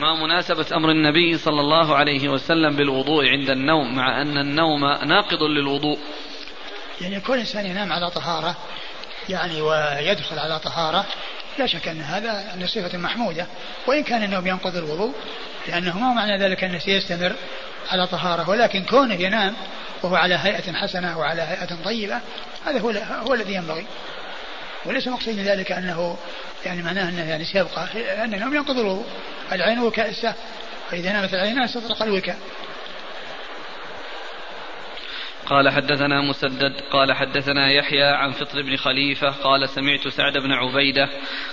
ما مناسبة أمر النبي صلى الله عليه وسلم بالوضوء عند النوم مع أن النوم ناقض للوضوء. يعني كل إنسان ينام على طهارة يعني ويدخل على طهارة لا شك أن هذا يعني صفة محمودة. وإن كان النوم ينقض الوضوء لأنه ما معنى ذلك أنه سيستمر على طهارة. ولكن كونه ينام وهو على هيئة حسنة وعلى هيئة طيبة هذا هو هو الذي ينبغي. وليس مقصود من ذلك أنه يعني معناه أنه يعني سيبقى لأن النوم ينقض الوضوء العين وكاء السه فإذا نامت العين استطرق الوكاء قال حدثنا مسدد قال حدثنا يحيى عن فطر بن خليفة قال سمعت سعد بن عبيدة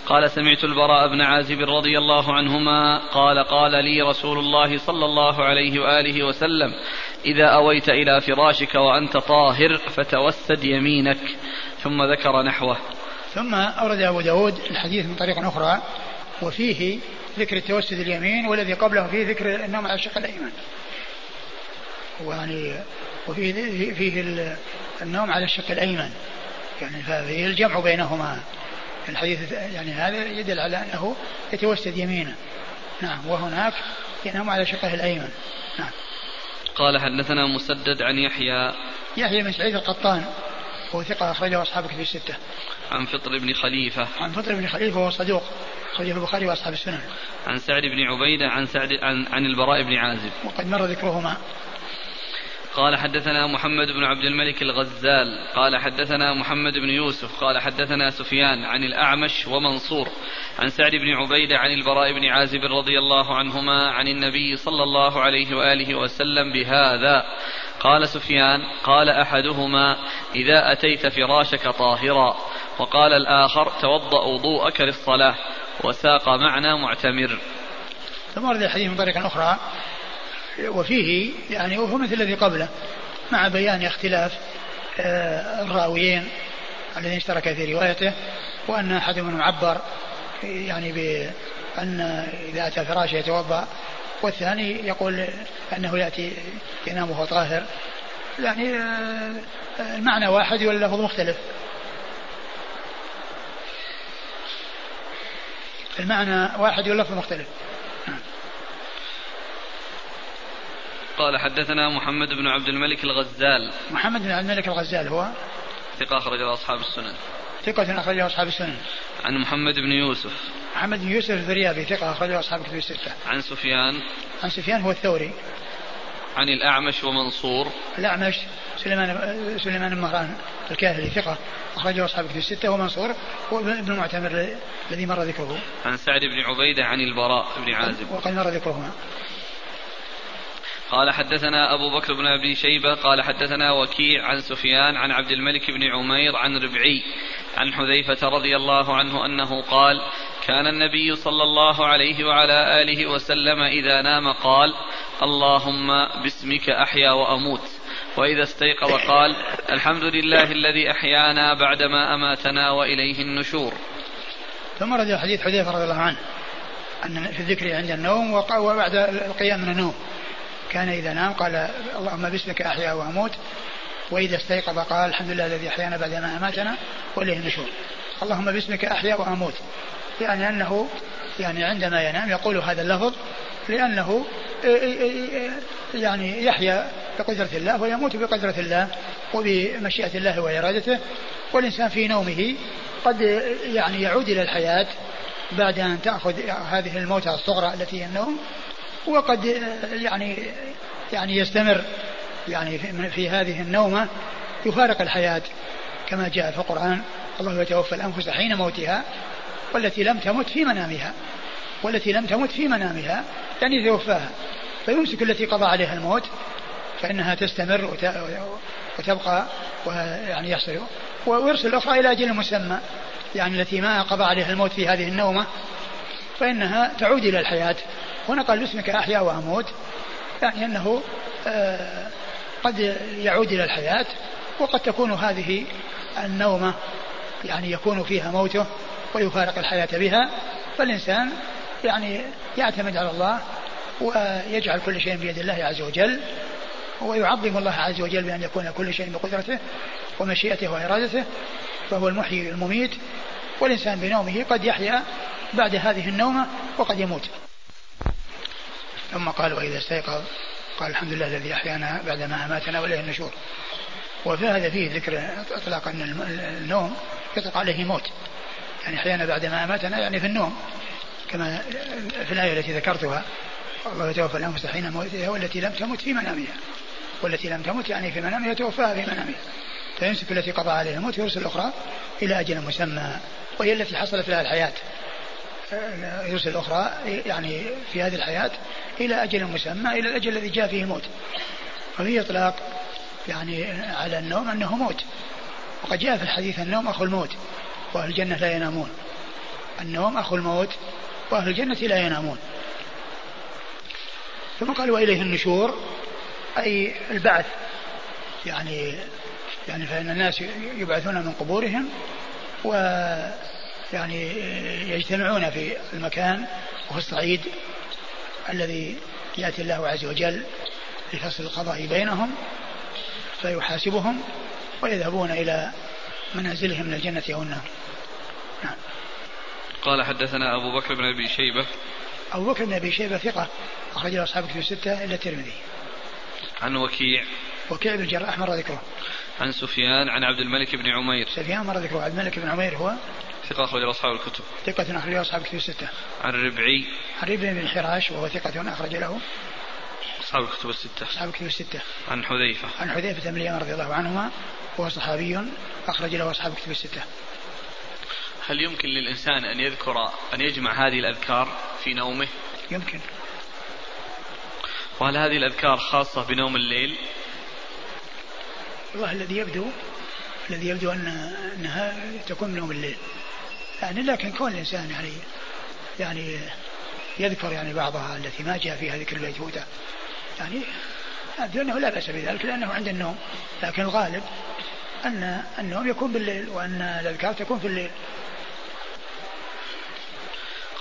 قال سمعت البراء بن عازب رضي الله عنهما قال قال لي رسول الله صلى الله عليه وآله وسلم إذا أويت إلى فراشك وأنت طاهر فتوسد يمينك. ثم ذكر نحوه. ثم أورد أبو داود الحديث من طريق أخرى وفيه ذكر التوسد اليمين والذي قبله فيه ذكر النوم على الشق الأيمن. ويعني وفيه فيه النوم على الشق الأيمن. يعني ففيه الجمع بينهما. الحديث يعني هذا يدل على أنه يتوسد يمينه نعم وهناك ينام على شقه الأيمن. نعم. قال حدثنا مسدد عن يحيى. يحيى بن سعيد القطان. هو ثقة أخرجه أصحاب في الستة. عن فطر بن خليفة. عن فطر بن خليفة وهو صدوق أخرجه البخاري وأصحاب السنن. عن سعد بن عبيدة عن سعد عن, عن البراء بن عازب. وقد مر ذكرهما. قال حدثنا محمد بن عبد الملك الغزال قال حدثنا محمد بن يوسف قال حدثنا سفيان عن الأعمش ومنصور عن سعد بن عبيدة عن البراء بن عازب رضي الله عنهما عن النبي صلى الله عليه وآله وسلم بهذا. قال سفيان قال أحدهما إذا أتيت فراشك طاهرا. وقال الآخر توضأ وضوءك للصلاة وساق معنى معتمر. ثم ورد الحديث من طريقة أخرى. وفيه يعني وهو مثل الذي قبله مع بيان اختلاف آه، الراويين الذين اشترك في روايته وأن أحدهم عبر يعني بأن إذا أتى فراشه يتوضأ والثاني يقول أنه يأتي ينام وهو طاهر. يعني آه، المعنى واحد واللفظ مختلف. المعنى واحد واللفظ مختلف. قال حدثنا محمد بن عبد الملك الغزال. محمد بن عبد الملك الغزال هو؟ ثقة أخرجه أصحاب السنن. ثقة أخرجه أصحاب السنن. عن محمد بن يوسف. محمد بن يوسف الفريابي ثقة أخرجه أصحاب الكتب الستة. عن سفيان. عن سفيان هو الثوري. عن الأعمش ومنصور. الأعمش سليمان سليمان المهران الكاهلي ثقة أخرجه أصحاب الكتب الستة. ومنصور هو ابن المعتمر الذي مر ذكره. عن سعد بن عبيدة عن البراء بن عازب. وقد مر ذكرهما. قال حدثنا أبو بكر بن أبي شيبة قال حدثنا وكيع عن سفيان عن عبد الملك بن عمير عن ربعي عن حذيفة رضي الله عنه أنه قال كان النبي صلى الله عليه وعلى آله وسلم إذا نام قال اللهم باسمك أحيا وأموت وإذا استيقظ قال الحمد لله الذي أحيانا بعدما أماتنا وإليه النشور ثم رد حديث حذيفة رضي الله عنه أن في الذكر عند النوم وبعد القيام من النوم. كان إذا نام قال اللهم باسمك أحيا وأموت. وإذا استيقظ قال الحمد لله الذي أحيانا بعدما أماتنا وإليه النشور اللهم باسمك أحيا وأموت. يعني أنه يعني عندما ينام يقول هذا اللفظ لأنه يعني يحيا بقدرة الله ويموت بقدرة الله وبمشيئة الله وإرادته. والإنسان في نومه قد يعني يعود إلى الحياة بعد أن تأخذ هذه الموتة الصغرى التي هي النوم. وقد يعني يعني يستمر يعني في هذه النومة يفارق الحياة كما جاء في القرآن الله يتوفى الأنفس حين موتها والتي لم تمت في منامها والتي لم تمت في منامها يعني يتوفاها. فيمسك التي قضى عليها الموت فإنها تستمر وتبقى ويعني يحصل ويرسل الأخرى إلى أجل مسمى يعني التي ما قضى عليها الموت في هذه النومة فإنها تعود إلى الحياة. هنا قال باسمك أحيا وأموت يعني أنه آه، قد يعود إلى الحياة وقد تكون هذه النومة يعني يكون فيها موته ويفارق الحياة بها. فالإنسان يعني يعتمد على الله ويجعل كل شيء بيد الله عز وجل ويعظم الله عز وجل بأن يكون كل شيء بقدرته ومشيئته وإرادته فهو المحيي المميت. والإنسان بنومه قد يحيا بعد هذه النومة وقد يموت. ثم قال وإذا استيقظ قال الحمد لله الذي أحيانا بعدما أماتنا وإليه النشور وفي هذا فيه ذكر إطلاق أن النوم يطلق عليه موت. يعني أحيانا بعدما أماتنا يعني في النوم كما في الآية التي ذكرتها الله يتوفى الأنفس حين موتها والتي لم تمت في منامها. والتي لم تمت يعني في منامها توفاها في منامها. فيمسك التي قضى عليها الموت ويرسل الأخرى إلى أجل مسمى وهي التي حصلت لها الحياة. يرسل الأخرى يعني في هذه الحياة إلى أجل مسمى إلى الأجل الذي جاء فيه الموت وفي إطلاق يعني على النوم أنه موت. وقد جاء في الحديث النوم أخو الموت وأهل الجنة لا ينامون. النوم أخو الموت وأهل الجنة لا ينامون. ثم قال وإليه النشور أي البعث. يعني يعني فإن الناس يبعثون من قبورهم و يعني يجتمعون في المكان وفي الصعيد الذي يأتي الله عز وجل لفصل القضاء بينهم فيحاسبهم ويذهبون إلى منازلهم من الجنة أو النار. نعم. قال حدثنا أبو بكر بن أبي شيبة. أبو بكر بن أبي شيبة ثقة أخرج أصحاب كتب الستة إلا الترمذي. عن وكيع. وكيع بن الجراح مر ذكره. عن سفيان عن عبد الملك بن عمير. سفيان مر ذكره عبد الملك بن عمير هو ثقة أخرج أصحاب الكتب. ثقة أخرج أصحاب الكتب الستة عن ربعي عن ربعي بن حراش وهو ثقة أخرج له أصحاب الكتب الستة. أصحاب الكتب الستة. عن حذيفة. عن حذيفة بن اليمان رضي الله عنهما وهو صحابي أخرج له أصحاب الكتب الستة. هل يمكن للإنسان أن يذكر أن يجمع هذه الأذكار في نومه؟ يمكن. وهل هذه الأذكار خاصة بنوم الليل؟ والله الذي يبدو الذي يبدو أن أنها تكون نوم الليل. يعني لكن كون الإنسان يعني يعني يذكر يعني بعضها التي ما جاء فيها ذكر البيتوتة يعني يبدو أنه لا بأس بذلك لأنه عند النوم لكن الغالب أن النوم يكون بالليل وأن الأذكار تكون في الليل.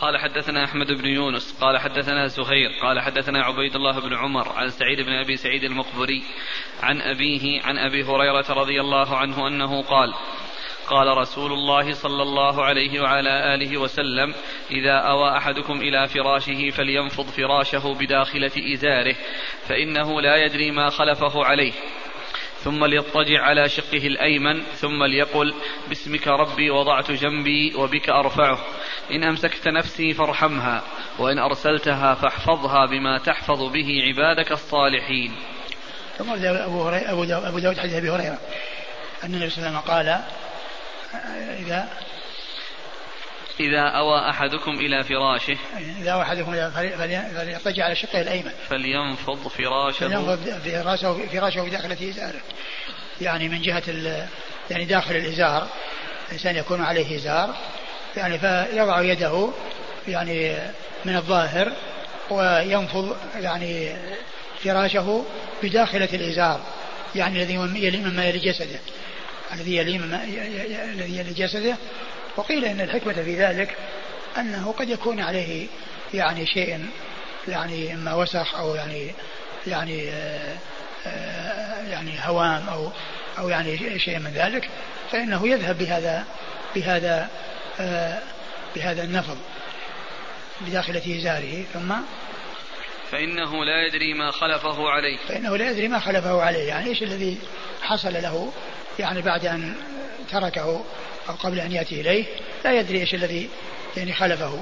قال حدثنا أحمد بن يونس قال حدثنا زهير قال حدثنا عبيد الله بن عمر عن سعيد بن أبي سعيد المقبري عن أبيه عن أبي هريرة رضي الله عنه أنه قال قال رسول الله صلى الله عليه وعلى آله وسلم إذا أوى أحدكم إلى فراشه فلينفض فراشه بداخلة إزاره فإنه لا يدري ما خلفه عليه. ثم ليضطجع على شقه الأيمن ثم ليقل باسمك ربي وضعت جنبي وبك أرفعه إن أمسكت نفسي فارحمها وإن أرسلتها فاحفظها بما تحفظ به عبادك الصالحين. ثم أبو, أبو داود حديث أبي هريرة أن النبي صلى الله عليه وسلم قال إذا إذا أوى أحدكم إلى فراشه إذا أوى أحدكم فليضطجع على شقه الأيمن. فلينفض فراشه. فلينفض فراشه فراشه بداخلة إزاره. يعني من جهة يعني داخل الإزار الإنسان يكون عليه إزار. يعني فيضع يده يعني من الظاهر وينفض يعني فراشه بداخلة الإزار يعني الذي مما يلي جسده. الذي يلي الذي يلي جسده وقيل إن الحكمة في ذلك أنه قد يكون عليه يعني شيء يعني اما وسخ أو يعني يعني آه، آه، يعني هوام أو أو يعني شيء من ذلك فإنه يذهب بهذا بهذا آه، بهذا النفض بداخلة إزاره ثم فإنه لا يدري ما خلفه عليه. فإنه لا يدري ما خلفه عليه. يعني إيش الذي حصل له؟ يعني بعد أن تركه أو قبل أن يأتي إليه لا يدري إيش الذي يعني خلفه.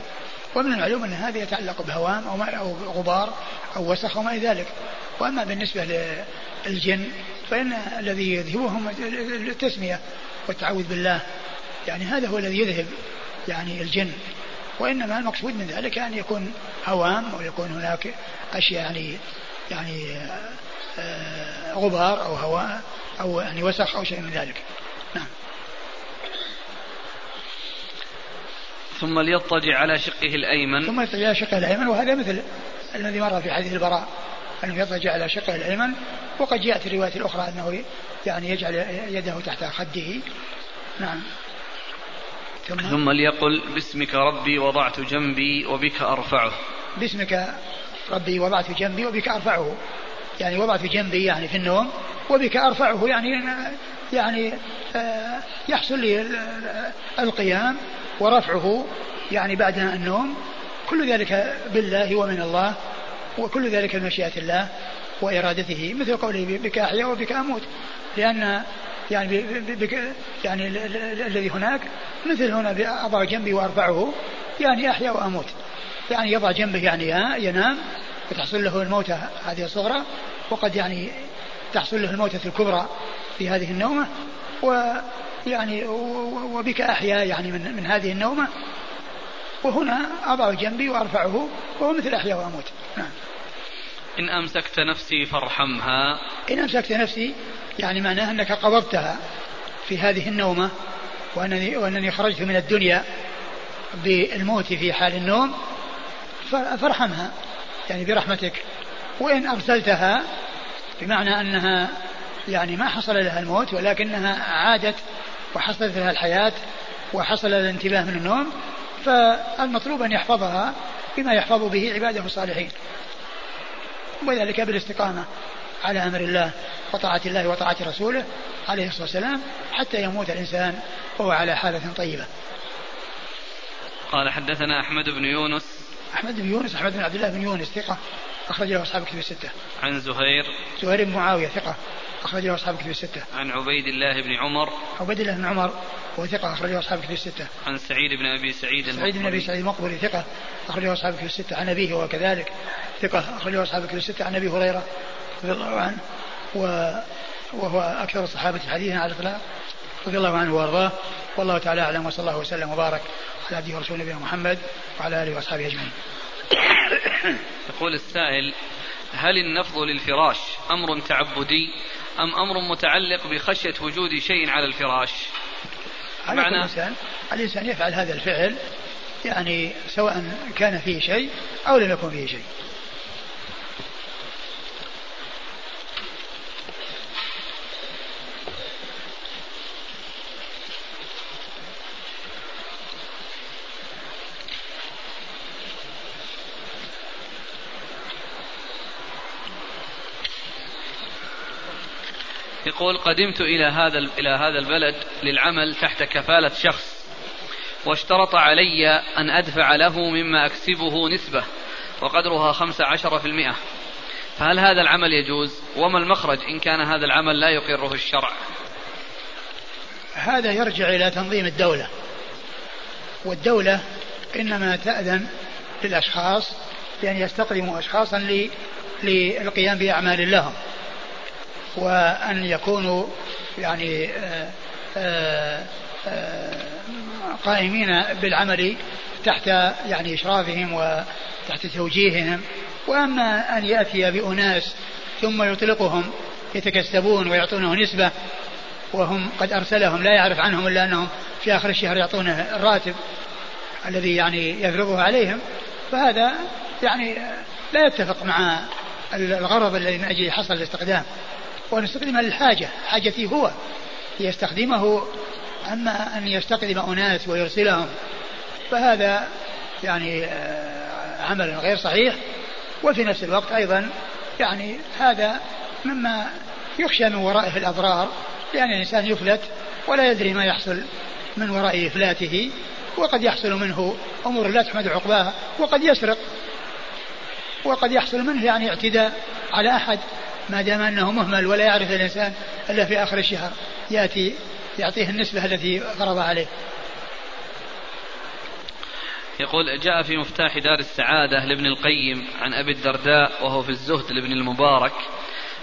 ومن المعلوم أن هذا يتعلق بهوام أو, أو غبار أو وسخ وما إلى ذلك. وأما بالنسبة للجن فإن الذي يذهبهم التسمية والتعوذ بالله يعني هذا هو الذي يذهب يعني الجن. وإنما المقصود من ذلك أن يكون هوام أو يكون هناك أشياء يعني يعني آه، غبار أو هواء أو يعني وسخ أو شيء من ذلك. نعم. ثم ليضطجع على شقه الأيمن. ثم يضطجع على شقه الأيمن وهذا مثل الذي مر في حديث البراء أنه يضطجع على شقه الأيمن وقد جاءت الرواية الأخرى أنه يعني يجعل يده تحت خده. نعم. ثم, ثم ليقل باسمك ربي وضعت جنبي وبك أرفعه. باسمك ربي وضعت جنبي وبك أرفعه. يعني وضعت جنبي يعني في النوم وبك أرفعه يعني يعني آه، يحصل لي القيام ورفعه يعني بعد النوم. كل ذلك بالله ومن الله وكل ذلك بمشيئة الله وإرادته مثل قوله بك أحيا وبك أموت. لأن يعني بك يعني الذي هناك مثل هنا أضع جنبي وأرفعه يعني أحيا وأموت. يعني يضع جنبه يعني ينام وتحصل له الموتة هذه الصغرى وقد يعني تحصل له الموتة الكبرى في هذه النومة ويعني وبك أحيا يعني من, من هذه النومة. وهنا أضع جنبي وأرفعه وهو مثل أحيا وأموت. نعم. إن أمسكت نفسي فارحمها. إن أمسكت نفسي يعني معناه أنك قبضتها في هذه النومة وأنني, وأنني خرجت من الدنيا بالموت في حال النوم فارحمها يعني برحمتك. وإن أرسلتها بمعنى أنها يعني ما حصل لها الموت ولكنها عادت وحصلت لها الحياة وحصل لها الانتباه من النوم فالمطلوب أن يحفظها بما يحفظ به عباده الصالحين. وذلك بالاستقامة على أمر الله وطاعة الله وطاعة رسوله عليه الصلاة والسلام حتى يموت الإنسان وهو على حالة طيبة. قال حدثنا أحمد بن يونس. أحمد بن يونس أحمد بن عبد الله بن يونس ثقة. أخرج له أصحاب كتب الستة. عن زهير. زهير بن معاوية ثقة. أخرج له أصحاب كتب الستة. عن عبيد الله بن عمر. عبيد الله بن عمر وهو ثقة. أخرج له أصحاب كتب الستة. عن سعيد بن أبي سعيد سعيد بن أبي سعيد المقبري ثقة. أخرج له أصحاب كتب الستة. عن أبيه وكذلك ثقة. أخرج له أصحاب كتب الستة. عن أبي هريرة رضي الله عنه و وهو أكثر الصحابة حديثا على الإطلاق. رضي الله عنه وأرضاه. والله تعالى أعلم. وصلى الله وسلم وبارك على عبده ورسوله نبينا محمد وعلى آله وأصحابه أجمعين. يقول السائل هل النفض للفراش أمر تعبدي أم أمر متعلق بخشية وجود شيء على الفراش؟ على معنى الإنسان الإنسان يفعل هذا الفعل يعني سواء كان فيه شيء أو لم يكن فيه شيء. يقول قدمت إلى هذا إلى هذا البلد للعمل تحت كفالة شخص واشترط علي أن أدفع له مما أكسبه نسبة وقدرها خمس عشر في المئة. فهل هذا العمل يجوز؟ وما المخرج إن كان هذا العمل لا يقره الشرع؟ هذا يرجع إلى تنظيم الدولة. والدولة إنما تأذن للأشخاص بأن يستقدموا أشخاصا للقيام بأعمال لهم. وأن يكونوا يعني آه، آه، آه، قائمين بالعمل تحت يعني إشرافهم وتحت توجيههم. وأما أن يأتي بأناس ثم يطلقهم يتكسبون ويعطونه نسبة وهم قد أرسلهم لا يعرف عنهم إلا أنهم في آخر الشهر يعطونه الراتب الذي يعني يفرضه عليهم. فهذا يعني لا يتفق مع الغرض الذي من أجله حصل الاستقدام. ونستخدمها للحاجة حاجتي هو ليستخدمه أما أن يستخدم أناس ويرسلهم فهذا يعني آه، عمل غير صحيح. وفي نفس الوقت أيضا يعني هذا مما يخشى من ورائه الأضرار. لأن الإنسان يفلت ولا يدري ما يحصل من وراء إفلاته وقد يحصل منه أمور لا تحمد عقباها وقد يسرق وقد يحصل منه يعني اعتداء على أحد. ما دام أنه مهمل ولا يعرف الإنسان إلا في آخر الشهر يأتي يعطيه النسبة التي فرض عليه. يقول جاء في مفتاح دار السعادة لابن القيم عن أبي الدرداء وهو في الزهد لابن المبارك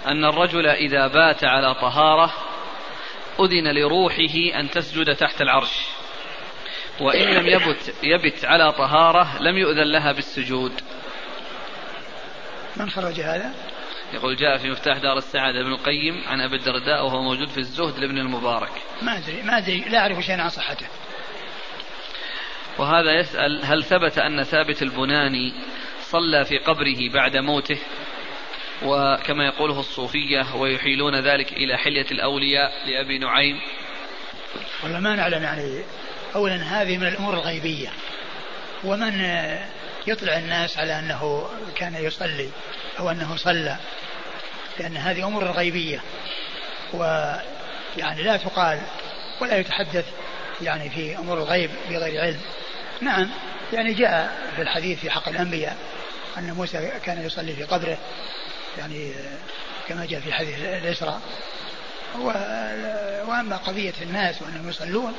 أن الرجل إذا بات على طهارة أذن لروحه أن تسجد تحت العرش. وإن لم يبت, يبت على طهارة لم يؤذن لها بالسجود. من خرج هذا؟ يقول جاء في مفتاح دار السعادة ابن القيم عن أبي الدرداء وهو موجود في الزهد لابن المبارك. ما أدري ما أدري لا أعرف شيئا عن صحته. وهذا يسأل هل ثبت أن ثابت البناني صلى في قبره بعد موته؟ وكما يقوله الصوفية ويحيلون ذلك إلى حلية الأولياء لأبي نعيم. والله ما نعلم يعني أولا هذه من الأمور الغيبية. ومن يطلع الناس على أنه كان يصلي؟ أو أنه صلى لأن هذه أمور غيبية ويعني لا تقال ولا يتحدث يعني في أمور الغيب بغير علم. نعم يعني جاء في الحديث في حق الأنبياء أن موسى كان يصلي في قبره يعني كما جاء في حديث الإسراء. وأما قضية الناس وأنهم يصلون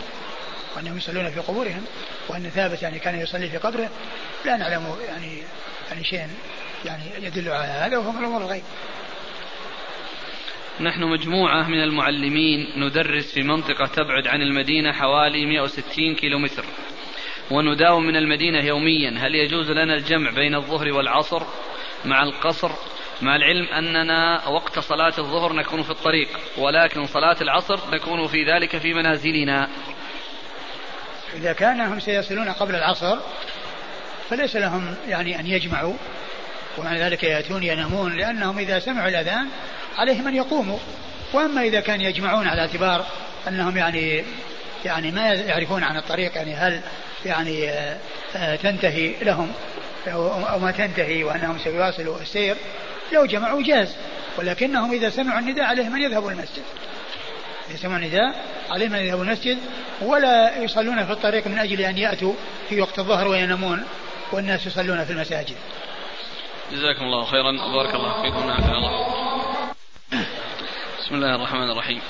وأنهم يصلون في قبورهم وأن ثابت يعني كان يصلي في قبره لا نعلم يعني يعني شيء يعني يدل على هذا وهو من الأمور الغيب. نحن مجموعة من المعلمين ندرس في منطقة تبعد عن المدينة حوالي 160 كيلو متر ونداوم من المدينة يوميا. هل يجوز لنا الجمع بين الظهر والعصر مع القصر؟ مع العلم أننا وقت صلاة الظهر نكون في الطريق ولكن صلاة العصر نكون في ذلك في منازلنا. إذا كان هم سيصلون قبل العصر فليس لهم يعني أن يجمعوا ومع ذلك يأتون ينامون لأنهم إذا سمعوا الأذان عليهم أن يقوموا. وأما إذا كان يجمعون على اعتبار أنهم يعني يعني ما يعرفون عن الطريق يعني هل يعني آه، آه، تنتهي لهم أو ما تنتهي وأنهم سيواصلوا السير لو جمعوا جاز. ولكنهم إذا سمعوا النداء عليهم أن يذهبوا المسجد. إذا سمعوا النداء عليهم أن يذهبوا المسجد ولا يصلون في الطريق من أجل أن يأتوا في وقت الظهر وينامون. والناس يصلون في المساجد. جزاكم الله خيرا. وبارك الله فيكم نعم الله بسم الله الرحمن الرحيم.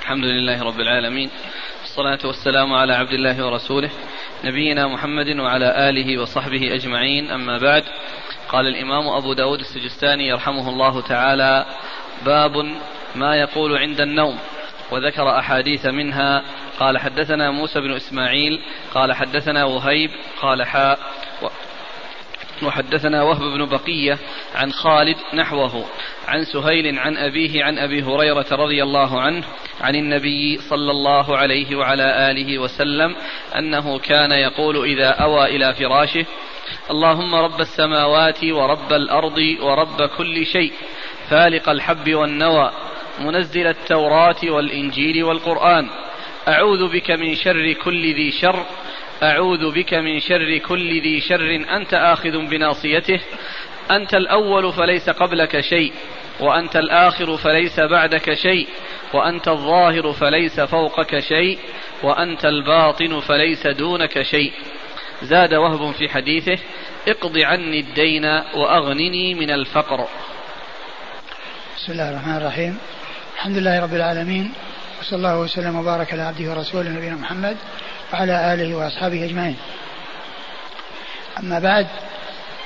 الحمد لله رب العالمين. والصلاة والسلام على عبد الله ورسوله نبينا محمد وعلى آله وصحبه أجمعين. أما بعد قال الإمام أبو داود السجستاني يرحمه الله تعالى باب ما يقول عند النوم. وذكر أحاديث منها. قال حدثنا موسى بن إسماعيل قال حدثنا وهيب قال حاء وحدثنا وهب بن بقية عن خالد نحوه عن سهيل عن أبيه عن أبي هريرة رضي الله عنه عن النبي صلى الله عليه وعلى آله وسلم أنه كان يقول إذا أوى إلى فراشه اللهم رب السماوات ورب الأرض ورب كل شيء فالق الحب والنوى منزل التوراة والإنجيل والقرآن. أعوذ بك من شر كل ذي شر. أعوذ بك من شر كل ذي شر. أنت آخذ بناصيته. أنت الأول فليس قبلك شيء. وأنت الآخر فليس بعدك شيء. وأنت الظاهر فليس فوقك شيء. وأنت الباطن فليس دونك شيء. زاد وهب في حديثه اقض عني الدين وأغنني من الفقر. بسم الله الرحمن الرحيم. الحمد لله رب العالمين وصلى الله وسلم وبارك على عبده ورسوله نبينا محمد وعلى آله وأصحابه أجمعين. أما بعد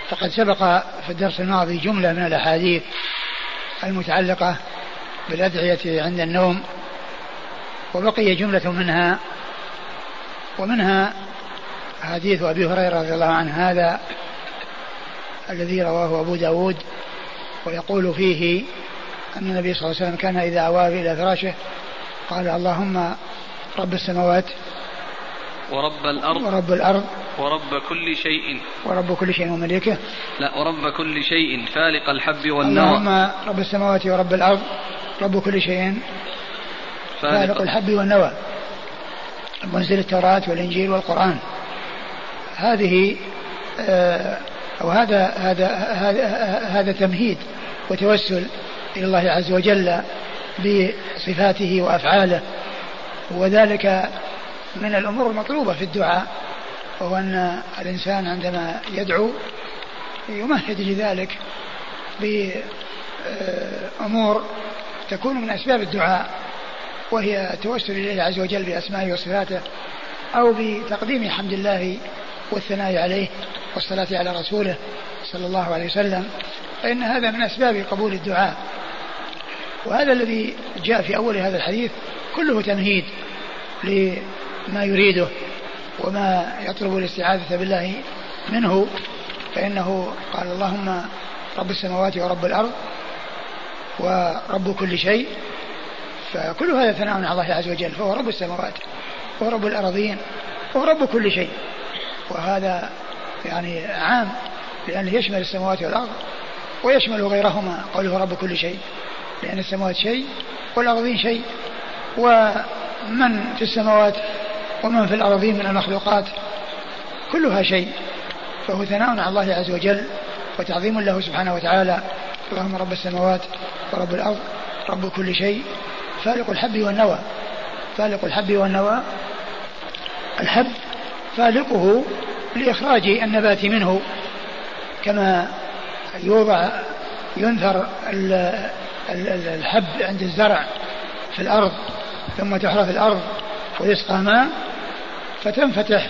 فقد سبق في الدرس الماضي جملة من الأحاديث المتعلقة بالأدعية عند النوم وبقي جملة منها ومنها حديث أبي هريرة رضي الله عنه هذا الذي رواه أبو داود ويقول فيه أن النبي صلى الله عليه وسلم كان إذا أوى إلى فراشه قال اللهم رب السماوات ورب الأرض ورب الأرض ورب كل شيء. ورب كل شيء ومليكه. لا ورب كل شيء فالق الحب والنوى. اللهم رب السماوات ورب الأرض رب كل شيء. فالق الحب والنوى. منزل التوراة والإنجيل والقرآن. هذه آه أو هذا هذا هذا هذا تمهيد وتوسل إلى الله عز وجل بصفاته وأفعاله. وذلك من الأمور المطلوبة في الدعاء وهو أن الإنسان عندما يدعو يمهد لذلك بأمور تكون من أسباب الدعاء وهي التوسل إليه عز وجل بأسمائه وصفاته أو بتقديم حمد الله والثناء عليه والصلاة على رسوله صلى الله عليه وسلم. فإن هذا من أسباب قبول الدعاء. وهذا الذي جاء في أول هذا الحديث كله تمهيد لما يريده وما يطلب الاستعاذة بالله منه فإنه قال اللهم رب السماوات ورب الأرض ورب كل شيء. فكل هذا ثناء على الله عز وجل فهو رب السماوات وهو رب الأراضين وهو رب كل شيء. وهذا يعني عام لأنه يشمل السماوات والأرض ويشمل غيرهما قوله رب كل شيء. لأن السماوات شيء والأرضين شيء ومن في السماوات ومن في الأراضين من المخلوقات كلها شيء. فهو ثناء على الله عز وجل وتعظيم له سبحانه وتعالى. اللهم رب السماوات ورب الأرض رب كل شيء. فالق الحب والنوى فالق الحب والنوى الحب فالقه لإخراج النبات منه. كما يوضع ينثر الحب عند الزرع في الأرض ثم تحرث الأرض ويسقى ماء فتنفتح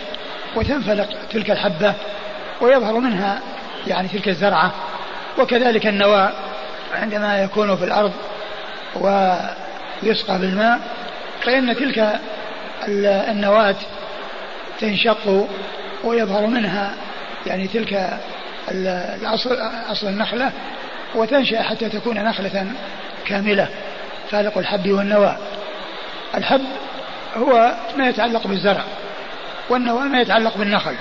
وتنفلق تلك الحبة ويظهر منها يعني تلك الزرعة. وكذلك النواة عندما يكون في الأرض ويسقى بالماء فإن تلك النواة تنشق ويظهر منها يعني تلك الأصل أصل النخلة وتنشأ حتى تكون نخلة كاملة فالق الحب والنوى. الحب هو ما يتعلق بالزرع والنوى ما يتعلق بالنخل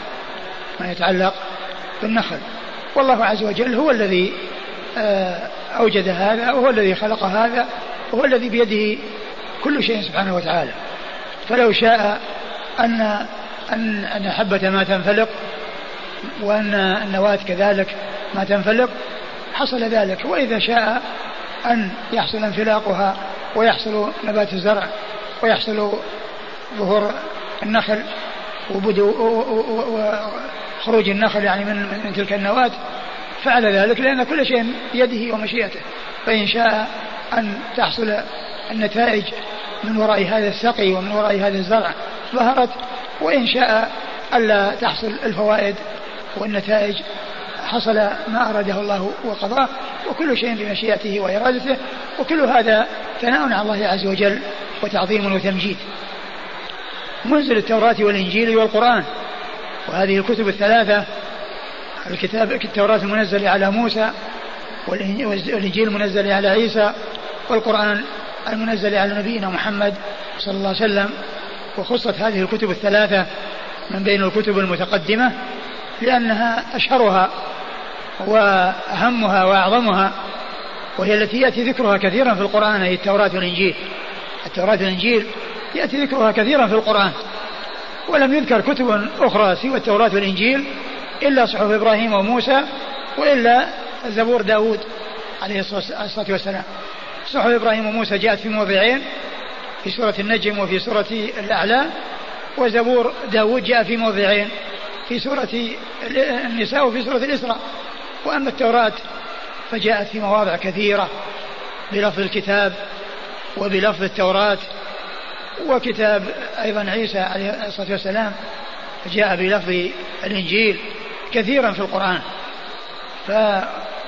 ما يتعلق بالنخل. والله عز وجل هو الذي آه، أوجد هذا وهو الذي خلق هذا وهو الذي بيده كل شيء سبحانه وتعالى. فلو شاء أن أن أن حبة ما تنفلق وأن النواة كذلك ما تنفلق حصل ذلك وإذا شاء أن يحصل انفلاقها ويحصل نبات الزرع ويحصل ظهور النخل وبدو وخروج النخل يعني من, من تلك النواة فعل ذلك لأن كل شيء بيده ومشيئته. فإن شاء أن تحصل النتائج من وراء هذا السقي ومن وراء هذا الزرع ظهرت وإن شاء ألا تحصل الفوائد والنتائج حصل ما أراده الله وقضاه وكل شيء بمشيئته وإرادته وكل هذا ثناء على الله عز وجل وتعظيم وتمجيد. منزل التوراة والإنجيل والقرآن وهذه الكتب الثلاثة الكتاب التوراة المنزل على موسى والإنجيل المنزل على عيسى والقرآن المنزل على نبينا محمد صلى الله عليه وسلم. وخصت هذه الكتب الثلاثة من بين الكتب المتقدمة لأنها أشهرها وأهمها وأعظمها وهي التي يأتي ذكرها كثيرا في القرآن هي التوراة والإنجيل. التوراة والإنجيل يأتي ذكرها كثيرا في القرآن. ولم يذكر كتب أخرى سوى التوراة والإنجيل إلا صحف إبراهيم وموسى وإلا زبور داود عليه الصلاة والسلام. صحف إبراهيم وموسى جاءت في موضعين في سورة النجم وفي سورة الأعلى وزبور داود جاء في موضعين في سورة النساء وفي سورة الإسراء. وأما التوراة فجاءت في مواضع كثيرة بلفظ الكتاب وبلفظ التوراة وكتاب أيضا عيسى عليه الصلاة والسلام جاء بلفظ الإنجيل كثيرا في القرآن. ف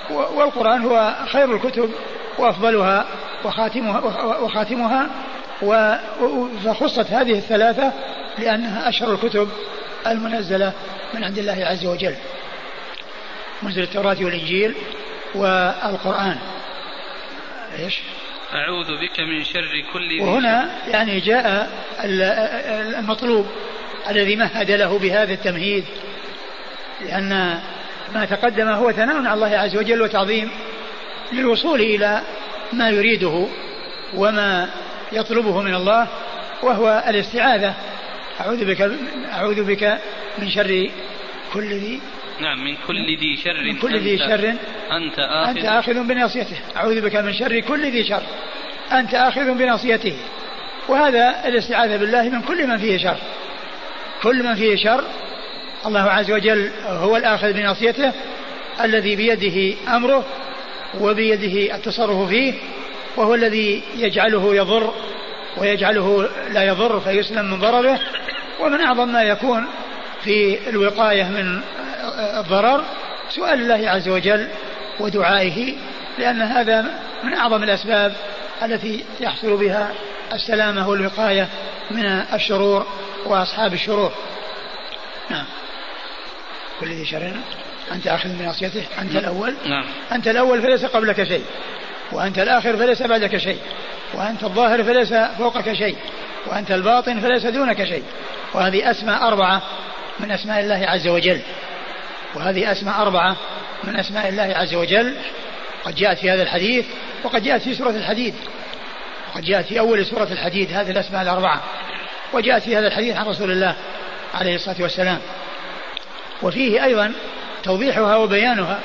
والقرآن هو خير الكتب وأفضلها وخاتمها وخاتمها فخصت هذه الثلاثة لأنها أشهر الكتب المنزلة من عند الله عز وجل. منزل التوراة والإنجيل والقرآن. إيش؟ أعوذ بك من شر كل وهنا يعني جاء المطلوب الذي مهد له بهذا التمهيد لأن ما تقدم هو ثناء على الله عز وجل وتعظيم للوصول إلى ما يريده وما يطلبه من الله وهو الاستعاذة. أعوذ بك أعوذ بك من شر كل ذي نعم من كل ذي شر من كل ذي شر. أنت آخذ. أنت آخذ بناصيته. أعوذ بك من شر كل ذي شر. أنت آخذ بناصيته. وهذا الاستعاذة بالله من كل من فيه شر. كل من فيه شر. الله عز وجل هو الآخذ بناصيته الذي بيده أمره وبيده التصرف فيه وهو الذي يجعله يضر ويجعله لا يضر فيسلم من ضرره. ومن أعظم ما يكون في الوقاية من الضرر سؤال الله عز وجل ودعائه لأن هذا من أعظم الأسباب التي يحصل بها السلامة والوقاية من الشرور وأصحاب الشرور. نعم. كل ذي شر. أنت آخذ من عصيته أنت الأول؟ نعم. أنت الأول فليس قبلك شيء وأنت الآخر فليس بعدك شيء وأنت الظاهر فليس فوقك شيء وأنت الباطن فليس دونك شيء. وهذه أسماء أربعة من أسماء الله عز وجل. وهذه أسماء أربعة من أسماء الله عز وجل. قد جاءت في هذا الحديث وقد جاءت في سورة الحديد. وقد جاءت في أول سورة الحديد. هذه الأسماء الأربعة. وجاءت في هذا الحديث عن رسول الله عليه الصلاة والسلام. وفيه أيضا توضيحها وبيانها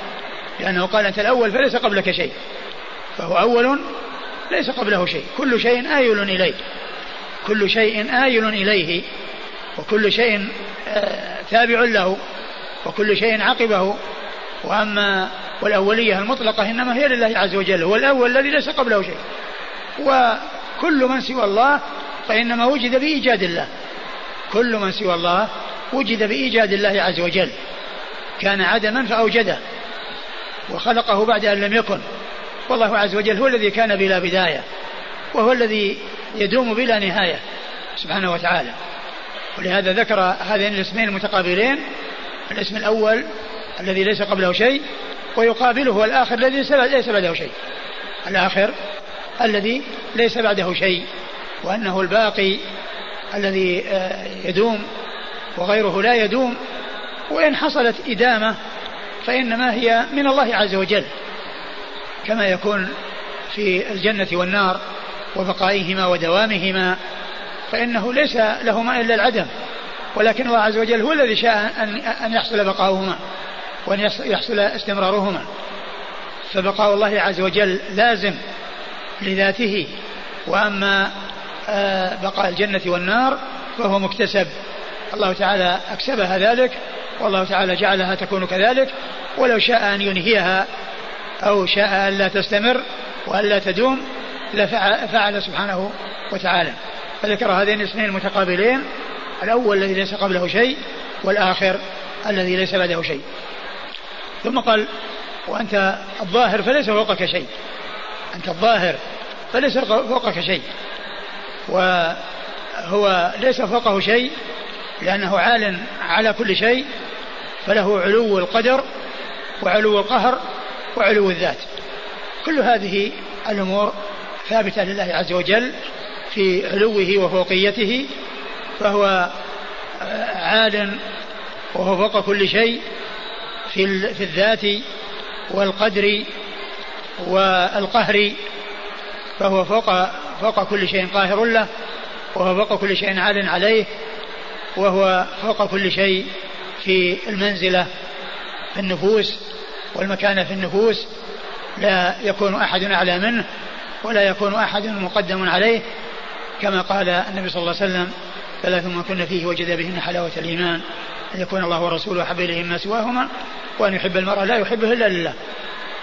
لأنه قال أنت الأول فليس قبلك شيء. فهو أول ليس قبله شيء. كل شيء آيل إليه كل شيء آيل إليه. وكل شيء آه، تابع له. وكل شيء عقبه. وأما والأولية المطلقة إنما هي لله عز وجل هو الأول الذي ليس قبله شيء. وكل من سوى الله فإنما وجد بإيجاد الله. كل من سوى الله وجد بإيجاد الله عز وجل. كان عدما فأوجده. وخلقه بعد أن لم يكن. والله عز وجل هو الذي كان بلا بداية. وهو الذي يدوم بلا نهاية. سبحانه وتعالى. ولهذا ذكر هذين الاسمين المتقابلين الاسم الأول الذي ليس قبله شيء ويقابله الآخر الذي ليس بعده شيء. الآخر الذي ليس بعده شيء وأنه الباقي الذي آه، يدوم وغيره لا يدوم. وإن حصلت إدامة فإنما هي من الله عز وجل كما يكون في الجنة والنار وبقائهما ودوامهما فإنه ليس لهما إلا العدم. ولكن الله عز وجل هو الذي شاء أن أن يحصل بقاؤهما وأن يحصل استمرارهما. فبقاء الله عز وجل لازم لذاته. وأما آه، بقاء الجنة والنار فهو مكتسب. الله تعالى أكسبها ذلك والله تعالى جعلها تكون كذلك. ولو شاء أن ينهيها أو شاء أن لا تستمر وأن لا تدوم لفعل سبحانه وتعالى. فذكر هذين الاثنين المتقابلين الأول الذي ليس قبله شيء والآخر الذي ليس بعده شيء. ثم قال وأنت الظاهر فليس فوقك شيء. أنت الظاهر فليس فوقك شيء. وهو ليس فوقه شيء لأنه عال على كل شيء فله علو القدر وعلو القهر وعلو الذات. كل هذه الأمور ثابتة لله عز وجل في علوه وفوقيته فهو عال وهو فوق كل شيء في في الذات والقدر والقهر فهو فوق فوق كل شيء قاهر له وهو فوق كل شيء عال عليه وهو فوق كل شيء في المنزلة في النفوس والمكانة في النفوس. لا يكون أحد أعلى منه ولا يكون أحد مقدم عليه كما قال النبي صلى الله عليه وسلم ثلاث ما كن فيه وجد بهن حلاوة الإيمان أن يكون الله ورسوله أحب إليه مما سواهما وأن يحب المرأة لا يحبه إلا لله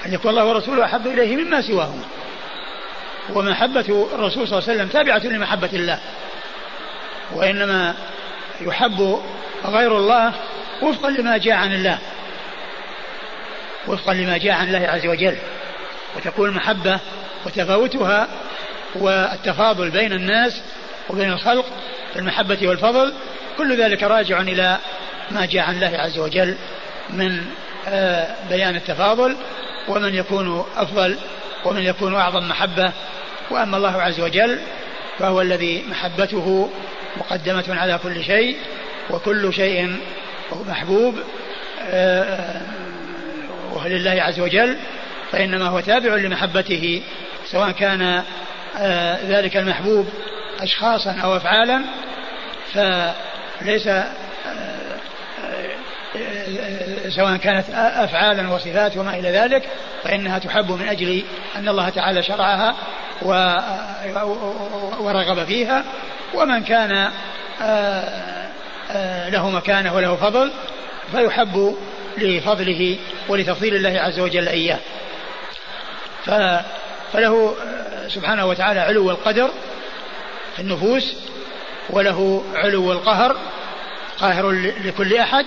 أن يكون الله ورسوله أحب إليه مما سواهما. ومحبة الرسول صلى الله عليه وسلم تابعة لمحبة الله وإنما يحب غير الله وفقا لما جاء عن الله وفقا لما جاء عن الله عز وجل وتكون المحبة وتفاوتها والتفاضل بين الناس وبين الخلق المحبة والفضل كل ذلك راجع إلى ما جاء عن الله عز وجل من آه، بيان التفاضل ومن يكون أفضل ومن يكون أعظم محبة. وأما الله عز وجل فهو الذي محبته مقدمة على كل شيء وكل شيء محبوب آه، وهو لله عز وجل فإنما هو تابع لمحبته سواء كان آه، ذلك المحبوب أشخاصا أو أفعالا فليس آه، سواء كانت أفعالا وصفات وما إلى ذلك فإنها تحب من أجل أن الله تعالى شرعها ورغب فيها. ومن كان آه، آه، له مكانه وله فضل فيحب لفضله ولتفضيل الله عز وجل إياه. فله آه، سبحانه وتعالى علو القدر في النفوس وله علو القهر قاهر لكل أحد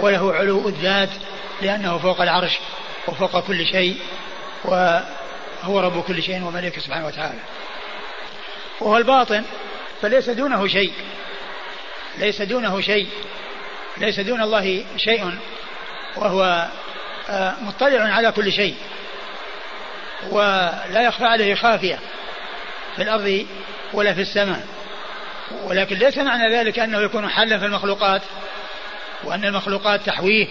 وله علو الذات لأنه فوق العرش وفوق كل شيء وهو رب كل شيء ومليكه سبحانه وتعالى. وهو الباطن فليس دونه شيء. ليس دونه شيء. ليس دون الله شيء. وهو آه، مطلع على كل شيء. ولا يخفى عليه خافية في الأرض ولا في السماء. ولكن ليس معنى ذلك أنه يكون حلا في المخلوقات وأن المخلوقات تحويه.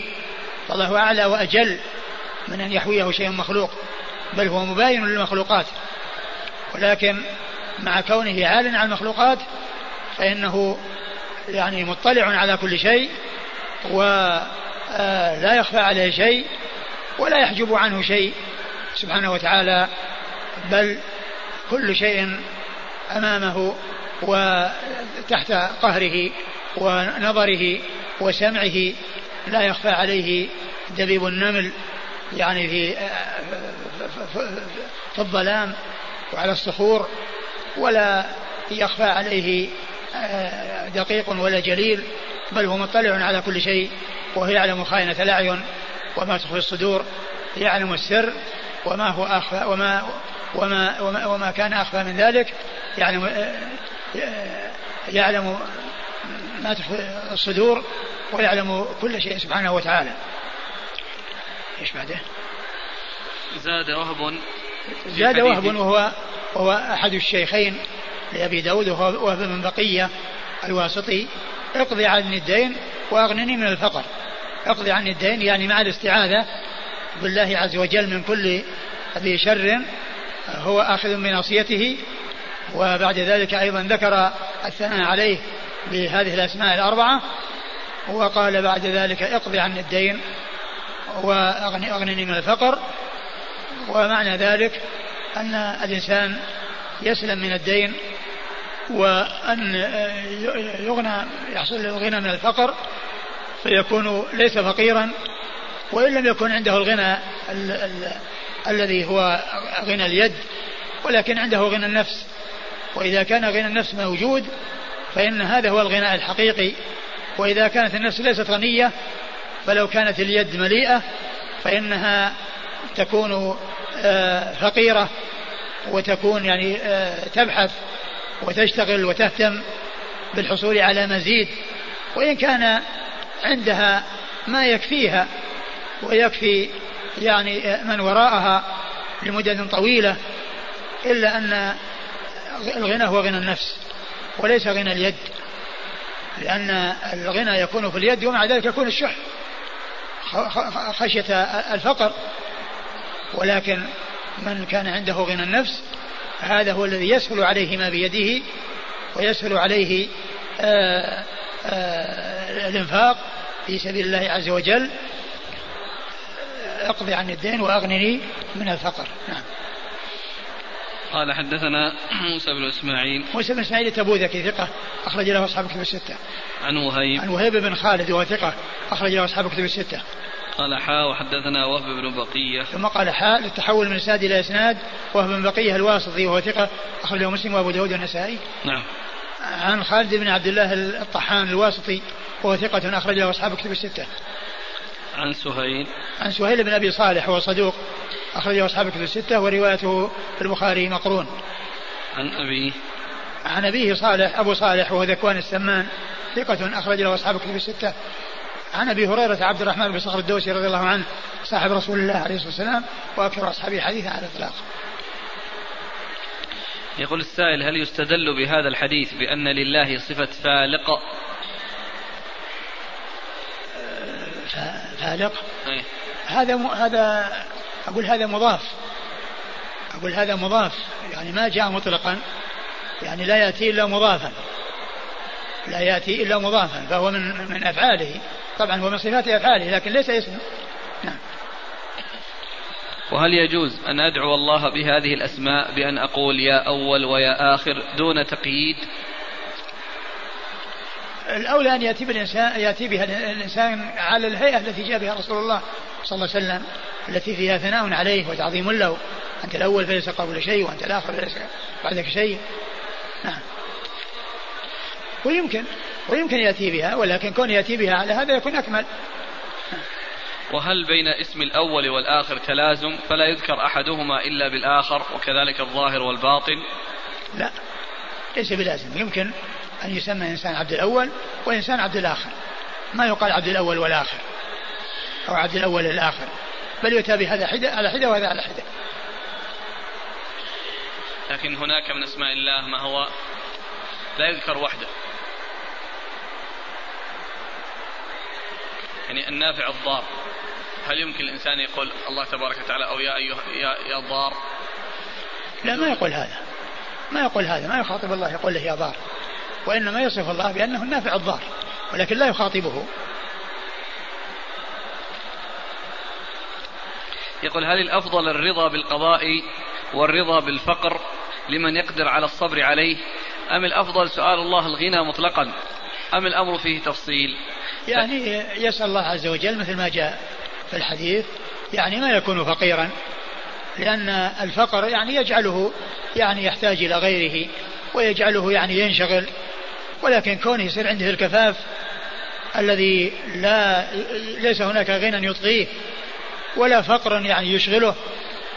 فالله أعلى وأجل من أن يحويه شيء مخلوق بل هو مباين للمخلوقات. ولكن مع كونه عال على المخلوقات فإنه يعني مطلع على كل شيء ولا آه، يخفى عليه شيء ولا يحجب عنه شيء سبحانه وتعالى. بل كل شيء أمامه وتحت قهره ونظره وسمعه لا يخفى عليه دبيب النمل يعني في في الظلام وعلى الصخور ولا يخفى عليه آه، دقيق ولا جليل بل هو مطلع على كل شيء وهو يعلم خائنة الأعين وما تخفي الصدور يعلم السر وما هو أخفى وما وما وما, وما كان أخفى من ذلك يعلم آه، آه، يعلم ما تخفي الصدور ويعلم كل شيء سبحانه وتعالى. إيش بعده؟ زاد وهب زاد وهب وهو وهو أحد الشيخين لأبي داود وهو وهب بن بقية الواسطي. اقضي عني الدين وأغنني من الفقر. اقضي عني الدين يعني مع الاستعاذة بالله عز وجل من كل ذي شر هو آخذ بناصيته وبعد ذلك أيضا ذكر الثناء عليه بهذه الأسماء الأربعة وقال بعد ذلك اقضي عني الدين وأغنني من الفقر. ومعنى ذلك أن الإنسان يسلم من الدين وأن يغنى يحصل له الغنى من الفقر فيكون ليس فقيرا وإن لم يكن عنده الغنى ال ال الذي هو غنى اليد ولكن عنده غنى النفس. وإذا كان غنى النفس موجود فإن هذا هو الغناء الحقيقي. وإذا كانت النفس ليست غنية فلو كانت اليد مليئة فإنها تكون آه، فقيرة وتكون يعني آه، تبحث وتشتغل وتهتم بالحصول على مزيد. وإن كان عندها ما يكفيها ويكفي يعني آه، من وراءها لمدة طويلة إلا أن الغنى هو غنى النفس وليس غنى اليد لأن الغنى يكون في اليد ومع ذلك يكون الشح خشية الفقر. ولكن من كان عنده غنى النفس هذا هو الذي يسهل عليه ما بيده ويسهل عليه آآ آآ الإنفاق في سبيل الله عز وجل. أقضي عن الدين وأغنني من الفقر. نعم. قال حدثنا موسى بن إسماعيل. موسى بن إسماعيل تبوذكي ثقة أخرج له أصحاب كتب الستة. عن وهيب. عن وهيب بن خالد وهو ثقة أخرج له أصحاب كتب الستة. قال حاء وحدثنا وهب بن بقية. ثم قال حاء للتحول من إسناد إلى إسناد وهب بن بقية الواسطي وهو ثقة اخرجه مسلم وأبو داود والنسائي. نعم. عن خالد بن عبد الله الطحان الواسطي وهو ثقة أخرج له أصحاب كتب الستة. عن سهيل عن سهيل بن أبي صالح وهو صدوق أخرجه أصحاب كتب الستة وروايته في البخاري مقرون عن ابيه عن أبيه صالح أبو صالح وهو ذكوان السمان ثقة أخرج له أصحاب كتب الستة عن أبي هريرة عبد الرحمن بن صخر الدوسي رضي الله عنه صاحب رسول الله عليه الصلاة والسلام وأكثر أصحابه حديثا على الإطلاق. يقول السائل هل يستدل بهذا الحديث بأن لله صفة فالق؟ فالق؟ هذا م... هذا أقول هذا مضاف. أقول هذا مضاف. يعني ما جاء مطلقا. يعني لا يأتي إلا مضافا. لا يأتي إلا مضافا. فهو من من أفعاله. طبعا هو من صفات أفعاله لكن ليس اسم نعم. وهل يجوز أن أدعو الله بهذه الأسماء بأن أقول يا أول ويا آخر دون تقييد؟ الأولى أن يأتي بالإنسان يأتي بها الإنسان على الهيئة التي جاء بها رسول الله صلى الله عليه وسلم التي فيها ثناء عليه وتعظيم له. أنت الأول فليس قبل شيء وأنت الآخر فليس بعدك شيء. نعم. ويمكن ويمكن يأتي بها ولكن كون يأتي بها على هذا يكون أكمل. وهل بين اسم الأول والآخر تلازم؟ فلا يذكر أحدهما إلا بالآخر وكذلك الظاهر والباطن. لا ليس بلازم. يمكن أن يسمى إنسان عبد الأول وإنسان عبد الآخر. ما يقال عبد الأول والآخر أو عبد الأول الآخر بل يؤتى بهذا حدة على حدة وهذا على حدة. لكن هناك من أسماء الله ما هو؟ لا يذكر وحده. يعني النافع الضار. هل يمكن الإنسان يقول الله تبارك وتعالى أو يا أيها يا, يا ضار؟ لا ما يقول هذا. ما يقول هذا. ما يخاطب الله يقول له يا ضار. وإنما يصف الله بأنه النافع الضار ولكن لا يخاطبه. يقول هل الأفضل الرضا بالقضاء والرضا بالفقر لمن يقدر على الصبر عليه؟ أم الأفضل سؤال الله الغنى مطلقا؟ أم الأمر فيه تفصيل؟ يعني يسأل الله عز وجل مثل ما جاء في في الحديث يعني ما يكون فقيرا لأن الفقر يعني يجعله يعني يحتاج إلى غيره. ويجعله يعني ينشغل ولكن كونه يصير عنده الكفاف الذي لا ليس هناك غنى يطغيه ولا فقرا يعني يشغله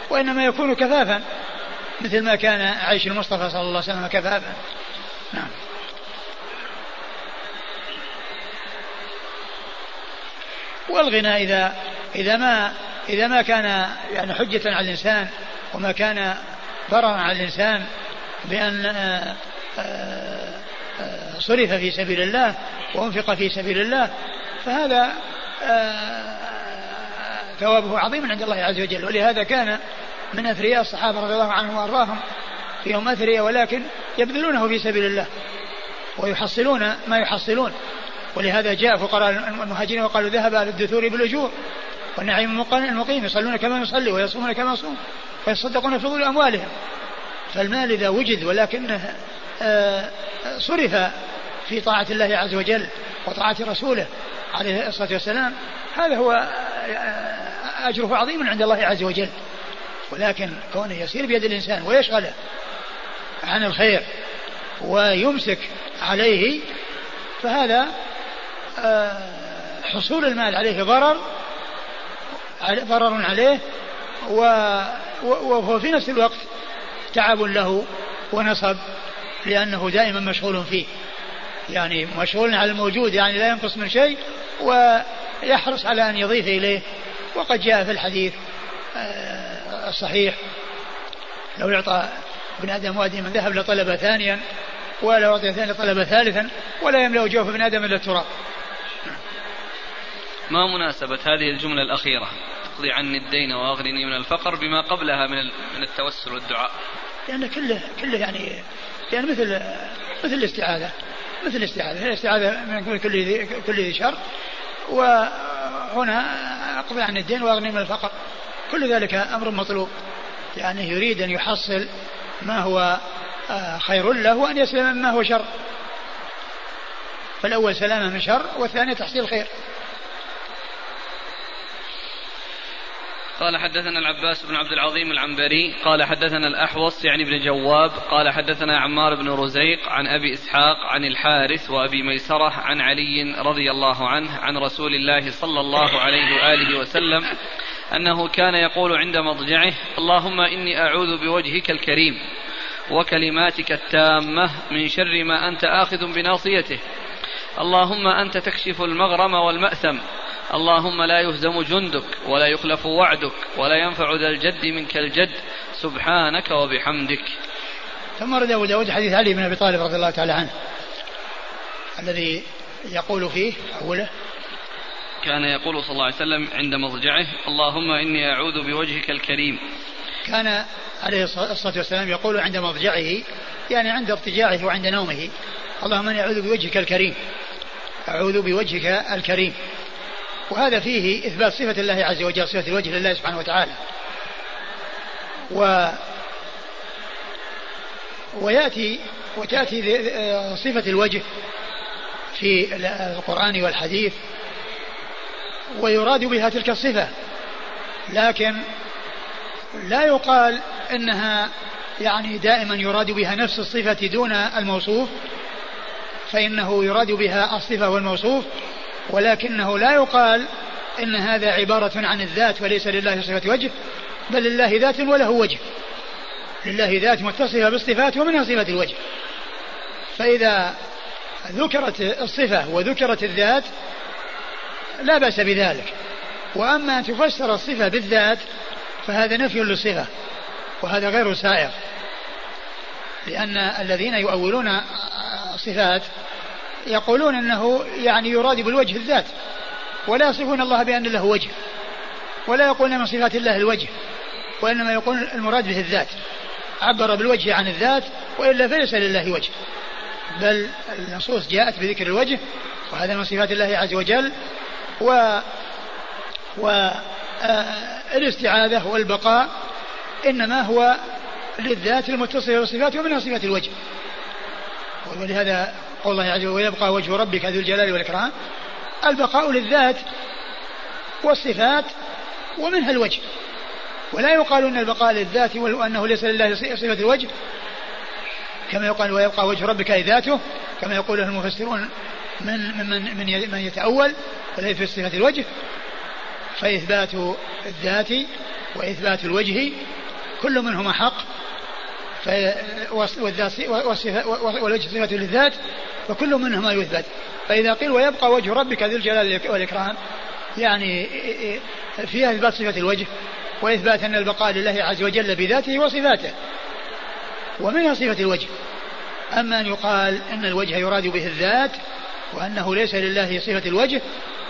وإنما يكون كفافا مثل ما كان عيش المصطفى صلى الله عليه وسلم كفافا. نعم. والغنى إذا إذا ما إذا ما كان يعني حجة على الإنسان وما كان ضررا على الإنسان بأن آه، آه، آه، صرف في سبيل الله وأنفق في سبيل الله فهذا ثوابه عظيم عند الله عز وجل. ولهذا كان من أثرياء الصحابة رضي الله عنهم وأرضاهم فيهم أثرياء ولكن يبذلونه في سبيل الله ويحصلون ما يحصلون. ولهذا جاء فقراء المهاجرين وقالوا ذهب أهل الدثور بالأجور والنعيم المقيم يصلون كما يصلي ويصومون كما يصوم ويصدقون في أموالهم. فالمال إذا وجد ولكنه آه، صرف في طاعة الله عز وجل وطاعة رسوله عليه الصلاة والسلام هذا هو آه، أجره عظيم عند الله عز وجل. ولكن كونه يسير بيد الإنسان ويشغله عن الخير ويمسك عليه فهذا آه، حصول المال عليه ضرر ضرر عليه وهو في نفس الوقت تعب له ونصب لأنه دائما مشغول فيه. يعني مشغول على الموجود يعني لا ينقص من شيء ويحرص على أن يضيف إليه. وقد جاء في الحديث آه، الصحيح لو يعطى ابن آدم وادي من ذهب لطلب ثانيا ولو أعطي ثاني لطلب ثالثا ولا يملأ جوف ابن آدم إلا التراب. ما مناسبة هذه الجملة الأخيرة؟ اقضي عني الدين وأغنني من الفقر بما قبلها من التوسل والدعاء. لأن كله كله يعني يعني مثل مثل الاستعاذة مثل الاستعاذة. الاستعاذة من كل كل ذي شر. وهنا أقضي عن الدين وأغني من الفقر. كل ذلك أمر مطلوب. يعني يريد أن يحصل ما هو آه، خير له وأن يسلم مما هو شر. فالأول سلامة من شر والثاني تحصيل خير. قال حدثنا العباس بن عبد العظيم العنبري قال حدثنا الأحوص يعني بن جواب قال حدثنا عمار بن رزيق عن أبي إسحاق عن الحارث وأبي ميسرة عن علي رضي الله عنه عن رسول الله صلى الله عليه وآله وسلم أنه كان يقول عند مضجعه اللهم إني أعوذ بوجهك الكريم وكلماتك التامة من شر ما أنت آخذ بناصيته اللهم أنت تكشف المغرم والمأثم اللهم لا يهزم جندك ولا يخلف وعدك ولا ينفع ذا الجد منك الجد. سبحانك وبحمدك. ثم رد أبو داود حديث علي بن أبي طالب رضي الله تعالى عنه الذي يقول فيه أوله كان يقول صلى الله عليه وسلم عند مضجعه اللهم إني أعوذ بوجهك الكريم. كان عليه الصلاة والسلام يقول عند مضجعه يعني عند اضطجاعه وعند نومه اللهم إني أعوذ بوجهك الكريم أعوذ بوجهك الكريم. وهذا فيه إثبات صفة الله عز وجل صفة الوجه لله سبحانه وتعالى. و ويأتي وتأتي صفة الوجه في القرآن والحديث ويراد بها تلك الصفة. لكن لا يقال إنها يعني دائما يراد بها نفس الصفة دون الموصوف فإنه يراد بها الصفة والموصوف. ولكنه لا يقال إن هذا عبارة عن الذات وليس لله صفة وجه بل لله ذات وله وجه. لله ذات متصفة بالصفات ومنها صفة الوجه. فإذا ذكرت الصفة وذكرت الذات لا بأس بذلك. وأما أن تفسر الصفة بالذات فهذا نفي للصفة وهذا غير سائغ لأن الذين يؤولون صفات يقولون إنه يعني يراد بالوجه الذات ولا يصفون الله بأن له وجه ولا يقولون من صفات الله الوجه وإنما يقول المراد به الذات عبر بالوجه عن الذات وإلا فليس لله وجه بل النصوص جاءت بذكر الوجه وهذا من صفات الله عز وجل و والاستعاذة آه، والبقاء إنما هو للذات المتصلة بالصفات ومنها صفات الوجه ولهذا قول الله عز وجل ويبقى وجه ربك ذو الجلال والإكرام. البقاء للذات والصفات ومنها الوجه. ولا يقال إن البقاء للذات وأنه ليس لله صفة الوجه. كما يقال ويبقى وجه ربك اي ذاته كما يقول المفسرون من من من, من يتأول وليس في صفة الوجه. فإثبات الذات وإثبات الوجه كل منهما حق. والوجه صفة للذات وكل منهما يثبت. فإذا قيل ويبقى وجه ربك ذي الجلال والإكرام يعني فيها إثبات صفة الوجه وإثبات أن البقاء لله عز وجل بذاته وصفاته ومنها صفة الوجه. أما أن يقال أن الوجه يراد به الذات وأنه ليس لله صفة الوجه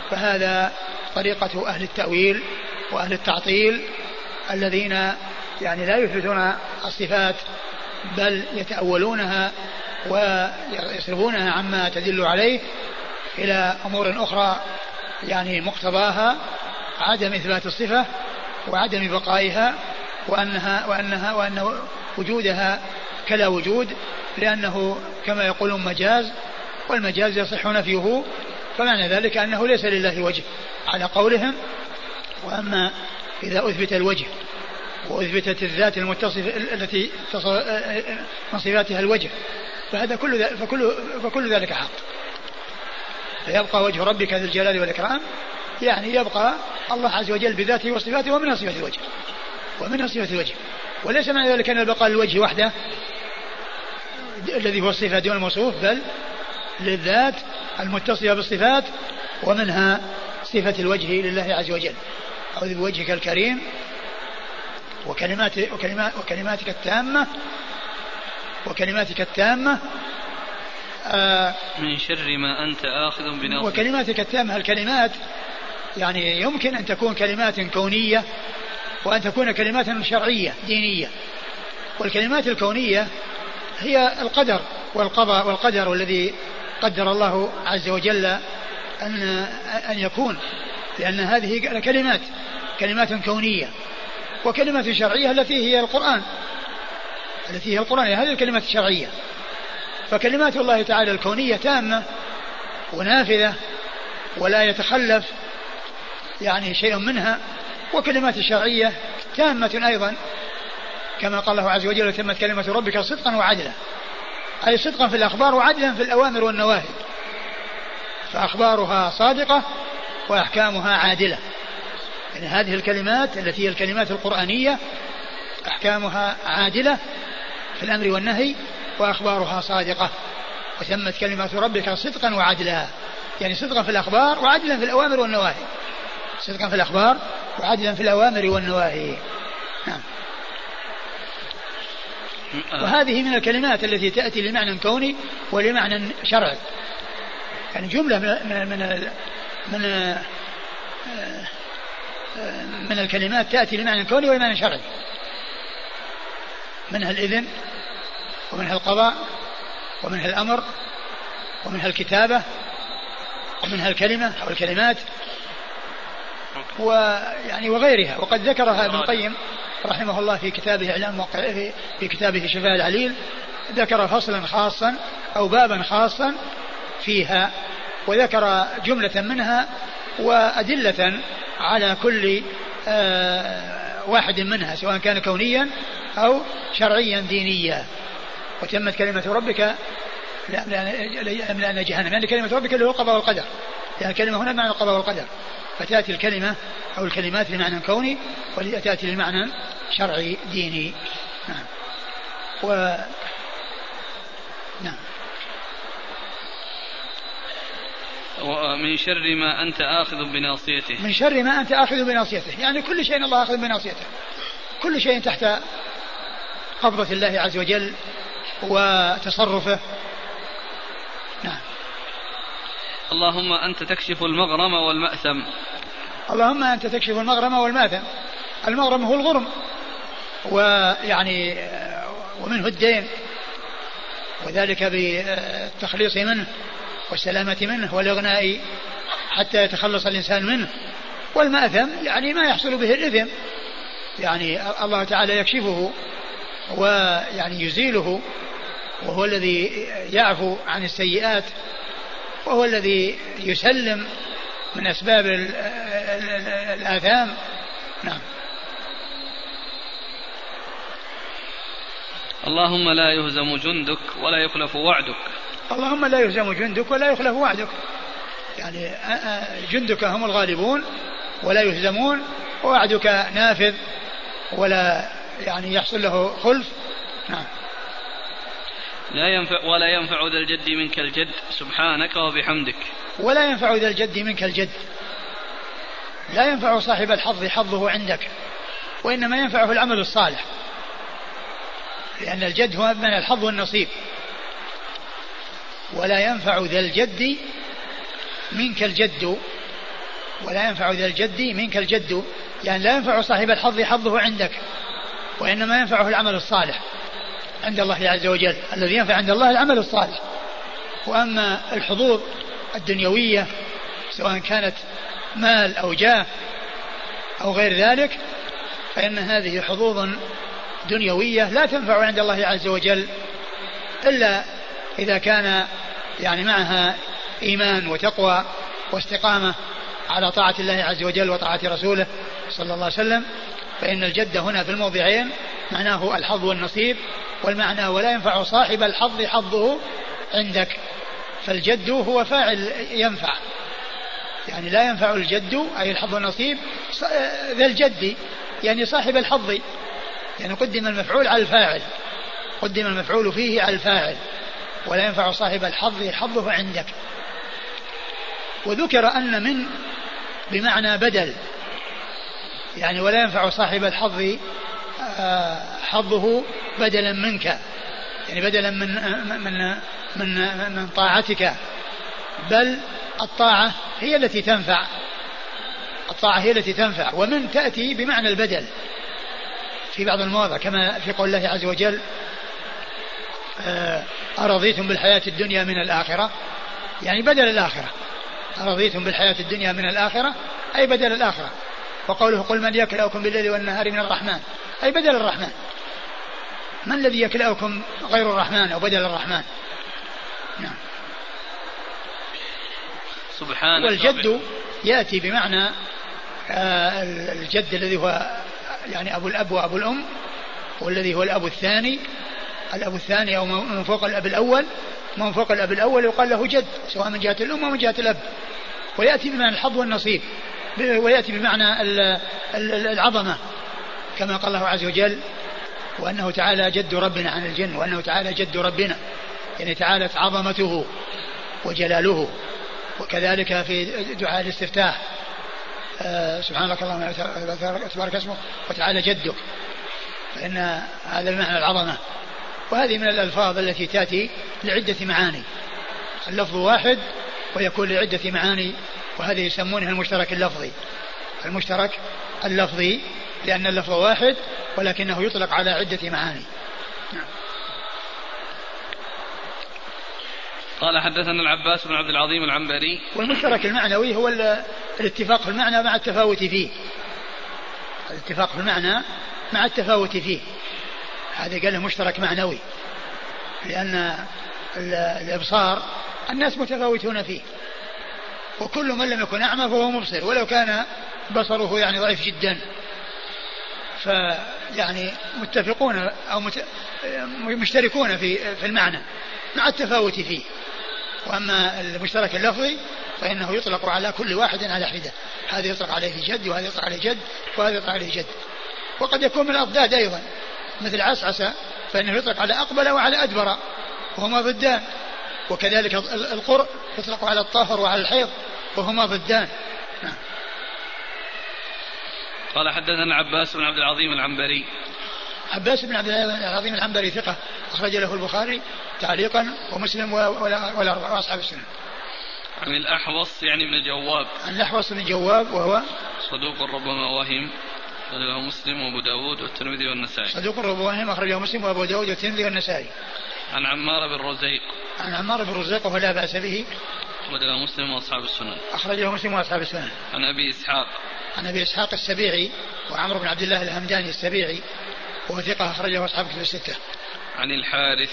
فهذا طريقة أهل التأويل وأهل التعطيل الذين يعني لا يثبتون الصفات بل يتأولونها ويصرفونها عما تدل عليه إلى أمور أخرى يعني مقتضاها عدم إثبات الصفة وعدم بقائها وأنها وأنها وأن وجودها كلا وجود لأنه كما يقولون مجاز والمجاز يصح نفيه فمعنى ذلك أنه ليس لله وجه على قولهم وأما إذا أثبت الوجه وأثبتت الذات المتصفة التي من صفاتها الوجه فهذا كل فكل فكل ذلك حق. فيبقى وجه ربك ذي الجلال والإكرام. يعني يبقى الله عز وجل بذاته وصفاته ومنها صفة الوجه. ومنها صفة الوجه. وليس معنى ذلك أن البقاء للوجه وحده الذي هو الصفة دون الموصوف بل للذات المتصلة بالصفات ومنها صفة الوجه لله عز وجل. أعوذ بوجهك الكريم وكلمات وكلمات وكلماتك التامة وكلماتك التامة آه من شر ما أنت آخذ بناصيتك وكلماتك التامة الكلمات يعني يمكن أن تكون كلمات كونية وأن تكون كلمات شرعية دينية. والكلمات الكونية هي القدر والقضاء والقدر والذي قدر الله عز وجل أن أن يكون لأن هذه كلمات كلمات كونية. وكلمات شرعية التي هي القرآن. التي هي القرآن هذه الكلمات الشرعية. فكلمات الله تعالى الكونية تامة ونافذة ولا يتخلف يعني شيء منها وكلمات الشرعية تامة أيضا. كما قال الله عز وجل تمت كلمة ربك صدقا وعدلا. أي صدقا في الأخبار وعدلا في الأوامر والنواهي. فأخبارها صادقة وأحكامها عادلة. يعني هذه الكلمات التي هي الكلمات القرآنية أحكامها عادلة في الأمر والنهي وأخبارها صادقة. وتمت كلمات ربك صدقا وعدلا. يعني صدقا في الأخبار وعدلا في الأوامر والنواهي. صدقا في الأخبار وعدلا في الأوامر والنواهي. نعم. وهذه من الكلمات التي تأتي لمعنى كوني ولمعنى شرعي. يعني جملة من من من من الكلمات تأتي لمعنى كوني ولمعنى شرعي. منها الإذن ومنها القضاء ومنها الأمر ومنها الكتابة ومنها الكلمة أو الكلمات ويعني وغيرها. وقد ذكرها ابن القيم رحمه الله في كتابه إعلام في كتابه شفاء العليل ذكر فصلا خاصا أو بابا خاصا فيها وذكر جملة منها وأدلة على كل آه، واحد منها سواء كان كونيا أو شرعيا دينيا. وتمت كلمة ربك لأن جهنم يعني كلمة ربك اللي هو القضاء والقدر. يعني الكلمة هنا معنى القضاء والقدر. فتأتي الكلمة أو الكلمات لمعنى كوني وتأتي لمعنى شرعي ديني. نعم. و نعم. ومن شر ما أنت آخذ بناصيته. من شر ما أنت آخذ بناصيته. يعني كل شيء الله آخذ بناصيته. كل شيء تحت قبضة الله عز وجل وتصرفه. نعم. اللهم أنت تكشف المغرم والمأثم. اللهم أنت تكشف المغرم والمأثم. المغرم هو الغرم. ويعني ومنه الدين. وذلك بالتخليص منه. والسلامة منه والإغناء حتى يتخلص الإنسان منه. والمأثم يعني ما يحصل به الإثم. يعني الله تعالى يكشفه ويعني يزيله وهو الذي يعفو عن السيئات وهو الذي يسلم من أسباب الآثام. نعم. اللهم لا يهزم جندك ولا يخلف وعدك. اللهم لا يهزم جندك ولا يخلف وعدك. يعني جندك هم الغالبون ولا يهزمون ووعدك نافذ ولا يعني يحصل له خلف. نعم. لا ينفع ولا ينفع ذا الجد منك الجد. سبحانك وبحمدك. ولا ينفع ذا الجد منك الجد. لا ينفع صاحب الحظ حظه عندك وإنما ينفعه العمل الصالح. لأن الجد هو من الحظ والنصيب. ولا ينفع ذا الجد منك الجد ولا ينفع ذا الجد منك الجد يعني لا ينفع صاحب الحظ حظه عندك وإنما ينفعه العمل الصالح عند الله عز وجل الذي ينفع عند الله العمل الصالح. وأما الحظوظ الدنيوية سواء كانت مال أو جاه أو غير ذلك فإن هذه حظوظ دنيوية لا تنفع عند الله عز وجل إلا إذا كان يعني معها إيمان وتقوى واستقامة على طاعة الله عز وجل وطاعة رسوله صلى الله عليه وسلم فإن الجد هنا في الموضعين معناه الحظ والنصيب والمعنى ولا ينفع صاحب الحظ حظه عندك فالجد هو فاعل ينفع. يعني لا ينفع الجد أي الحظ والنصيب ذا الجد يعني صاحب الحظ. يعني قدم المفعول على الفاعل قدم المفعول فيه على الفاعل. ولا ينفع صاحب الحظ حظه عندك. وذكر أن من بمعنى بدل يعني ولا ينفع صاحب الحظ آه، حظه بدلا منك يعني بدلا من من من من طاعتك. بل الطاعة هي التي تنفع. الطاعة هي التي تنفع. ومن تأتي بمعنى البدل في بعض المواضع كما في قول الله عز وجل أرضيتم بالحياة الدنيا من الآخرة؟ يعني بدل الآخرة. أرضيتم بالحياة الدنيا من الآخرة؟ أي بدل الآخرة. وقوله قل من يكلأكم بالليل والنهار من الرحمن. أي بدل الرحمن. من الذي يكلأكم غير الرحمن أو بدل الرحمن؟ نعم. سبحانه والجد يأتي بمعنى آه، الجد الذي هو يعني أبو الأب وأبو الأم والذي هو الأب الثاني الأب الثاني أو من فوق الأب الأول من فوق الأب الأول يقال له جد سواء من جهة الأم أو من جهة الأب. ويأتي بمعنى الحظ والنصيب ويأتي بمعنى العظمة كما قال الله عز وجل وأنه تعالى جد ربنا عن الجن وأنه تعالى جد ربنا. يعني تعالت عظمته وجلاله. وكذلك في دعاء الاستفتاح. آه سبحانك اللهم تبارك اسمه وتعالى جدك. فإن هذا بمعنى العظمة. وهذه من الألفاظ التي تأتي لعدة معاني. اللفظ واحد ويكون لعدة معاني وهذه يسمونها المشترك اللفظي. المشترك اللفظي لأن اللفظ واحد ولكنه يطلق على عدة معاني. نعم. قال حدثنا العباس بن عبد العظيم العنبري. والمشترك المعنوي هو الاتفاق في المعنى مع التفاوت فيه. الاتفاق في المعنى مع التفاوت فيه. هذا قال له مشترك معنوي. لأن الإبصار الناس متفاوتون فيه. وكل من لم يكن أعمى فهو مبصر ولو كان بصره يعني ضعيف جدا. فيعني متفقون أو مشتركون في في المعنى مع التفاوت فيه. وأما المشترك اللفظي فإنه يطلق على كل واحد على حدة. هذا يطلق عليه جد وهذا يطلق عليه جد وهذا يطلق عليه جد. وقد يكون من الأضداد أيضا مثل عسعس فإنه يطلق على أقبل وعلى أدبر وهما ضدان. وكذلك القرء يطلق على الطاهر وعلى الحيض وهما ضدان. قال حدثنا عباس بن عبد العظيم العنبري. عباس بن عبد العظيم العنبري ثقة أخرج له البخاري تعليقا ومسلم وأصحاب السنة. عن الأحوص يعني بن جواب. عن الأحوص بن جواب وهو صدوق ربما وهم أخرجه مسلم وأبو داود والترمذي والنسائي. صدوق ربما وهم أخرجه مسلم وأبو داود والترمذي والنسائي. عن عمار بن رزيق. عن عمار بن رزيق وهو لا بأس به. أخرجه مسلم وأصحاب السنن. أخرجه مسلم وأصحاب السنن. عن أبي إسحاق. عن أبي إسحاق السبيعي وعمرو بن عبد الله الهمداني السبيعي وهو ثقة أخرجه أصحاب كتب الستة. عن الحارث.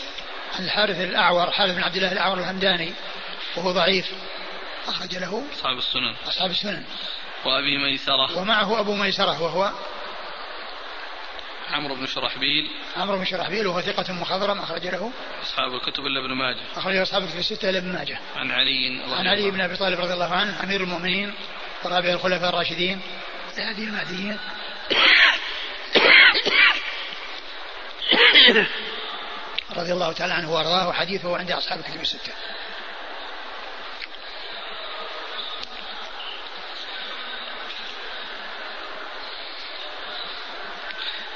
عن الحارث الأعور حارث بن عبد الله الأعور الهمداني وهو ضعيف. أخرج له أصحاب السنن. أصحاب السنن. وأبي ميسرة. ومعه أبو ميسرة وهو عمرو بن شرحبيل. عمرو بن شرحبيل وهو ثقة مخضرم أخرج له. أصحاب الكتب إلا ابن ماجه. أخرج أصحاب الكتب الستة إلا ابن ماجه. عن علي عن علي بن أبي طالب رضي الله عنه أمير المؤمنين ورابع الخلفاء الراشدين. هذه المهديين رضي الله تعالى عنه وأرضاه وحديثه عند أصحاب الكتب الستة.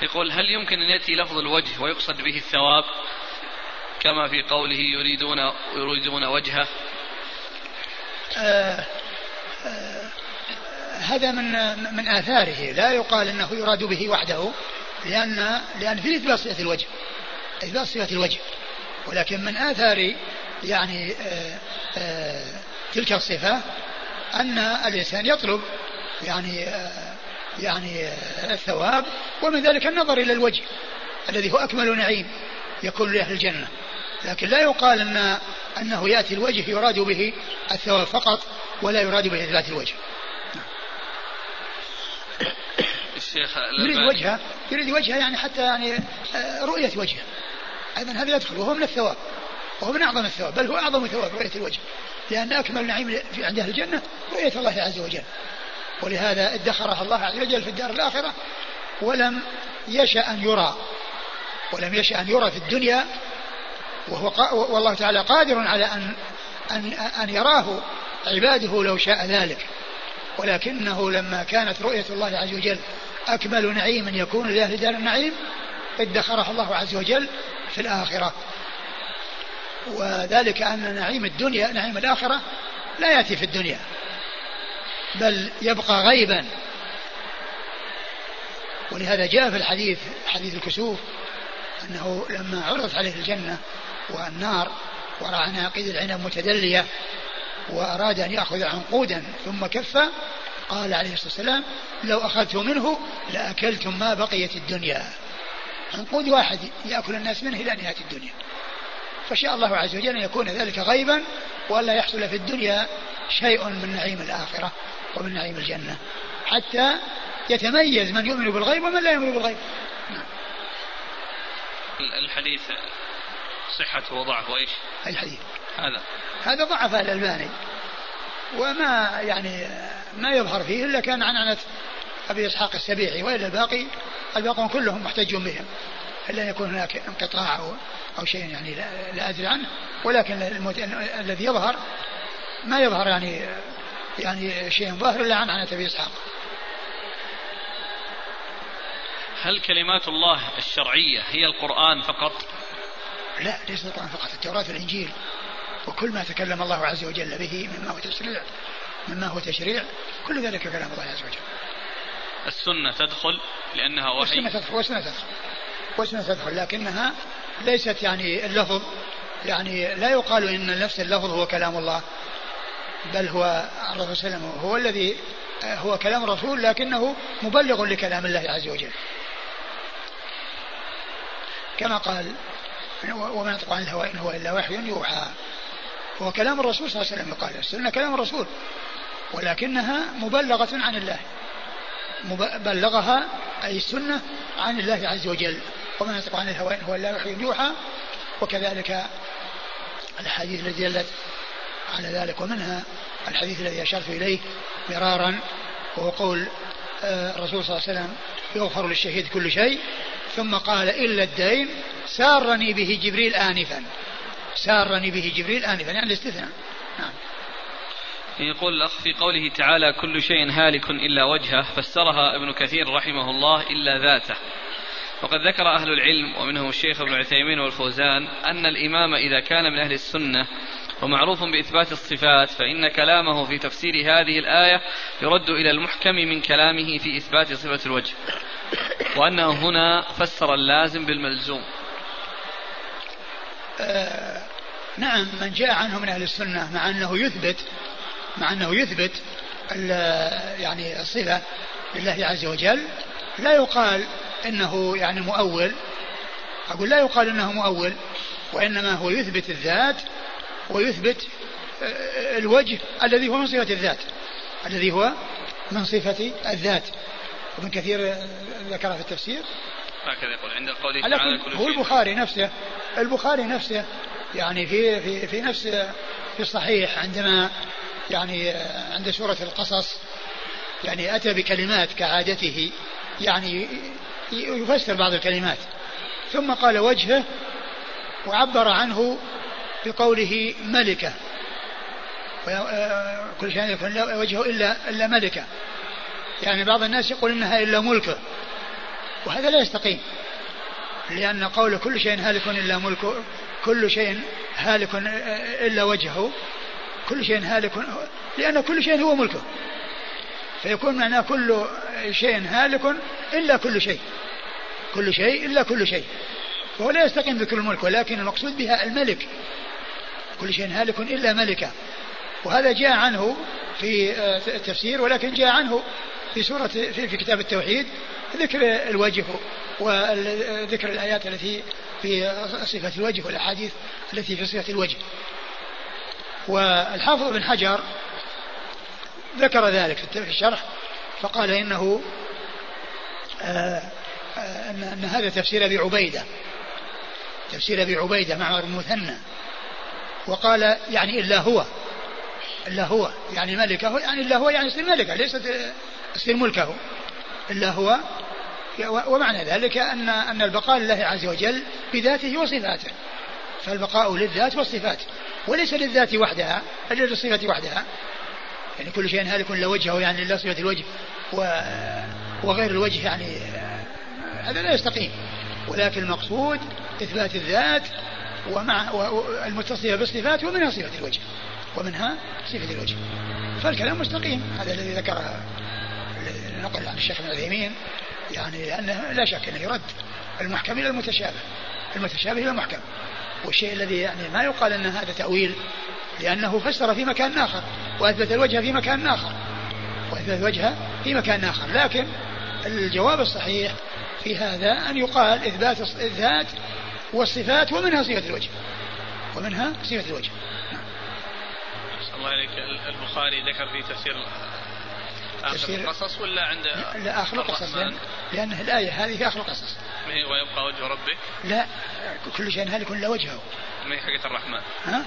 يقول هل يمكن أن يأتي لفظ الوجه ويقصد به الثواب كما في قوله يريدون يريدون وجهه؟ آه آه هذا من من آثاره. لا يقال أنه يراد به وحده لأن لأن في إثبات صفة الوجه إثبات صفة الوجه. ولكن من آثار يعني آه آه تلك الصفة أن الإنسان يطلب يعني آه يعني الثواب ومن ذلك النظر إلى الوجه الذي هو أكمل نعيم يكون لأهل الجنة. لكن لا يقال أن أنه يأتي الوجه يراد به الثواب فقط ولا يراد به إثبات الوجه. الشيخ يريد وجهه يريد وجهه يعني حتى يعني آه، رؤية وجهه. أيضا هذا يدخل وهو من الثواب وهو من أعظم الثواب بل هو أعظم ثواب رؤية الوجه. لأن أكمل نعيم عند أهل الجنة رؤية الله عز وجل. ولهذا ادخرها الله عز وجل في الدار الآخرة ولم يشأ أن يرى ولم يشأ أن يرى في الدنيا وهو والله تعالى قادر على أن أن أن يراه. عباده لو شاء ذلك. ولكنه لما كانت رؤية الله عز وجل أكمل نعيم يكون لأهل دار النعيم ادخرها الله عز وجل في الآخرة. وذلك أن نعيم الدنيا نعيم الآخرة لا يأتي في الدنيا. بل يبقى غيبا. ولهذا جاء في الحديث حديث الكسوف أنه لما عرضت عليه الجنة والنار ورأى عناقيد العنب متدلية وأراد أن يأخذ عنقودا ثم كف قال عليه الصلاة والسلام لو أخذت منه لأكلتم ما بقيت الدنيا. عنقود واحد يأكل الناس منه إلى نهاية الدنيا. فشاء الله عز وجل أن يكون ذلك غيبا وألا يحصل في الدنيا شيء من نعيم الآخرة. ومن نعيم الجنة. حتى يتميز من يؤمن بالغيب ومن لا يؤمن بالغيب. نعم. الحديث صحته وضعفه إيش؟ الحديث. هذا. هذا ضعف الألباني وما يعني ما يظهر فيه إلا كان عن عنة أبي إسحاق السبيعي وإلا الباقي. الباقون كلهم محتج بهم. إلا يكون هناك انقطاع أو, أو شيء يعني لا, لا أدري عنه. ولكن الذي يظهر ما يظهر يعني يعني شيء ظاهر إلا عن عنة أبي إسحاق. هل كلمات الله الشرعية هي القرآن فقط؟ لا ليس القرآن فقط التوراة والإنجيل. وكل ما تكلم الله عز وجل به مما هو تشريع مما هو تشريع كل ذلك كلام الله عز وجل. السنة تدخل لأنها وحي. والسنة تدخل والسنة تدخل. والسنة تدخل لكنها ليست يعني اللفظ. يعني لا يقال إن نفس اللفظ هو كلام الله. بل هو الرسول صلى الله عليه وسلم هو الذي هو كلام الرسول لكنه مبلغ لكلام الله عز وجل. كما قال وما ينطق عن الهوى إن هو إلا وحي يوحى. هو كلام الرسول صلى الله عليه وسلم يقال السنة كلام الرسول ولكنها مبلغة عن الله. بلغها أي السنة عن الله عز وجل. وما ينطق عن الهوى إن هو إلا وحي يوحى. وكذلك الأحاديث التي دلت على ذلك ومنها الحديث الذي أشرت إليه مرارا وهو قول آه، الرسول صلى الله عليه وسلم يغفر للشهيد كل شيء ثم قال إلا الدين سارني به جبريل آنفا. سارني به جبريل آنفا يعني الاستثناء. نعم. يقول الأخ في قوله تعالى كل شيء هالك إلا وجهه فسرها ابن كثير رحمه الله إلا ذاته. وقد ذكر أهل العلم ومنهم الشيخ ابن عثيمين والفوزان أن الإمام إذا كان من أهل السنة ومعروف بإثبات الصفات فإن كلامه في تفسير هذه الآية يرد إلى المحكم من كلامه في إثبات صفة الوجه. وأنه هنا فسر اللازم بالملزوم. آه نعم من جاء عنه من أهل السنة مع أنه يثبت مع أنه يثبت يعني الصفة لله عز وجل. لا يقال إنه يعني مؤول. أقول لا يقال إنه مؤول وإنما هو يثبت الذات ويثبت آه، الوجه الذي هو من صفة الذات. الذي هو من صفة الذات. ابن كثير ذكرها في التفسير. هكذا يقول عند القول تعالى كل هو البخاري نفسه البخاري نفسه يعني في في في نفس في الصحيح عندما يعني عند سورة القصص يعني أتى بكلمات كعادته يعني يفسر بعض الكلمات. ثم قال وجهه وعبر عنه بقوله ملكة. كل شيء يكون وجهه إلا إلا ملكة. يعني بعض الناس يقول إنها إلا ملكه. وهذا لا يستقيم. لأن قول كل شيء هالك إلا ملكه كل شيء هالك إلا وجهه. كل شيء هالك لأن كل شيء هو ملكه. فيكون معناه كل شيء هالك إلا كل شيء. كل شيء إلا كل شيء. وهو لا يستقيم ذكر الملك ولكن المقصود بها الملك. كل شيء هالك إلا ملكه. وهذا جاء عنه في التفسير ولكن جاء عنه في سورة في, في كتاب التوحيد ذكر الوجه وذكر الآيات التي في صفة الوجه والأحاديث التي في صفة الوجه. والحافظ بن حجر ذكر ذلك في الشرح فقال إنه آه، آه، أن, هذا تفسير أبي عبيدة تفسير أبي عبيدة معمر المثنى وقال يعني إلا هو إلا هو يعني ملكه يعني إلا هو يعني يصير ملكه ليست يصير ملكه. إلا هو ومعنى ذلك أن أن البقاء لله عز وجل بذاته وصفاته. فالبقاء للذات والصفات وليس للذات وحدها بل للصفة وحدها. يعني كل شيء هالك الا وجهه يعني الا صفة الوجه و وغير الوجه يعني هذا لا يستقيم. ولكن المقصود إثبات الذات ومع المتصله بالصفات ومنها صفة الوجه. ومنها صفة الوجه. فالكلام مستقيم. هذا الذي ذكره نقل عن الشيخ ابن عثيمين. يعني انه لا شك أنه يرد المحكم إلى المتشابه. المتشابه إلى المحكم. والشيء الذي يعني ما يقال أن هذا تأويل لأنه فسر في مكان آخر. وأثبت الوجه في مكان آخر. وأثبت الوجه في مكان آخر. لكن الجواب الصحيح في هذا أن يقال إثبات الذات والصفات ومنها صفة الوجه. ومنها صفة الوجه. نعم. الله عليك. البخاري ذكر في تفسير آخر القصص ولا عند لا آخر القصص؟ لأن, لأن الآية هذه في آخر القصص. ويبقى وجه ربك؟ لا كل شيء هالك إلا وجهه. ما هي حقة الرحمن؟ ها؟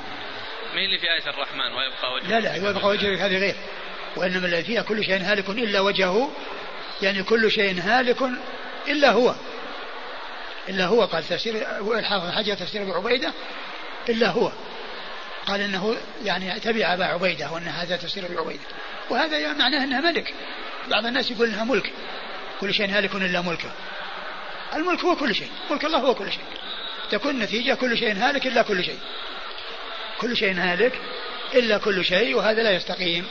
ما اللي في آية الرحمن؟ ويبقى وجهه لا لا ويبقى وجهه هذه غير. وإنما الذي فيها كل شيء هالك إلا وجهه يعني كل شيء هالك إلا هو. إلا هو قال تفسير الحافظ حجر تفسير أبو عبيدة إلا هو. قال إنه يعني تبع أبا عبيدة وأن هذا تفسير أبي عبيدة. وهذا يعني معناه أنها ملك. بعض الناس يقول إنها ملك. كل شيء هالك إلا ملكه. الملك هو كل شيء. ملك الله هو كل شيء. تكون نتيجة كل شيء هالك إلا كل شيء. كل شيء هالك إلا كل شيء وهذا لا يستقيم.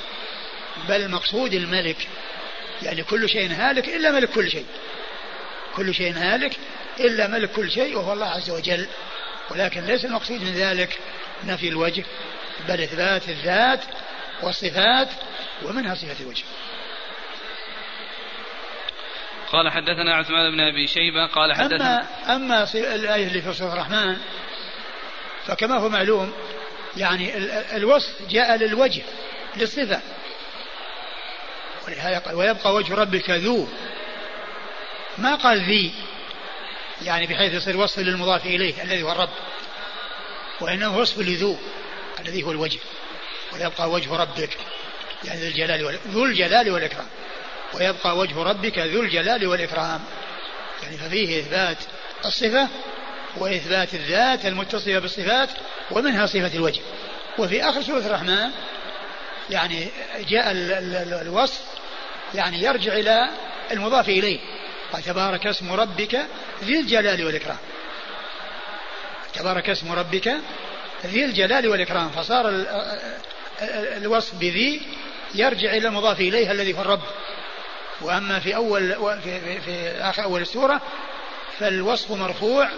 بل مقصود الملك. يعني كل شيء هالك إلا ملك كل شيء. كل شيء هالك إلا ملك كل شيء وهو الله عز وجل. ولكن ليس المقصود من ذلك نفي الوجه بل إثبات الذات والصفات ومنها صفة الوجه. قال حدثنا عثمان بن أبي شيبة قال حدثنا اما أما الآية اللي في سوره الرحمن فكما هو معلوم يعني الوصف جاء للوجه للصفة. ولهذا ويبقى وجه ربك ذو. ما قال ذي؟ يعني بحيث يصير وصف للمضاف إليه الذي هو الرب. وإنما وصف لذو الذي هو الوجه. ويبقى وجه ربك يعني ذو الجلال ذو الجلال والإكرام. ويبقى وجه ربك ذو الجلال والإكرام. يعني ففيه إثبات الصفة وإثبات الذات المتصلة بالصفات ومنها صفة الوجه. وفي آخر سورة الرحمن يعني جاء الوصف يعني يرجع إلى المضاف إليه. وتبارك اسم ربك ذي الجلال والإكرام. تبارك اسم ربك ذي الجلال والإكرام. فصار الوصف بذي يرجع إلى المضاف إليه الذي هو الرب. وأما في أول في, في, في آخر أول السورة فالوصف مرفوع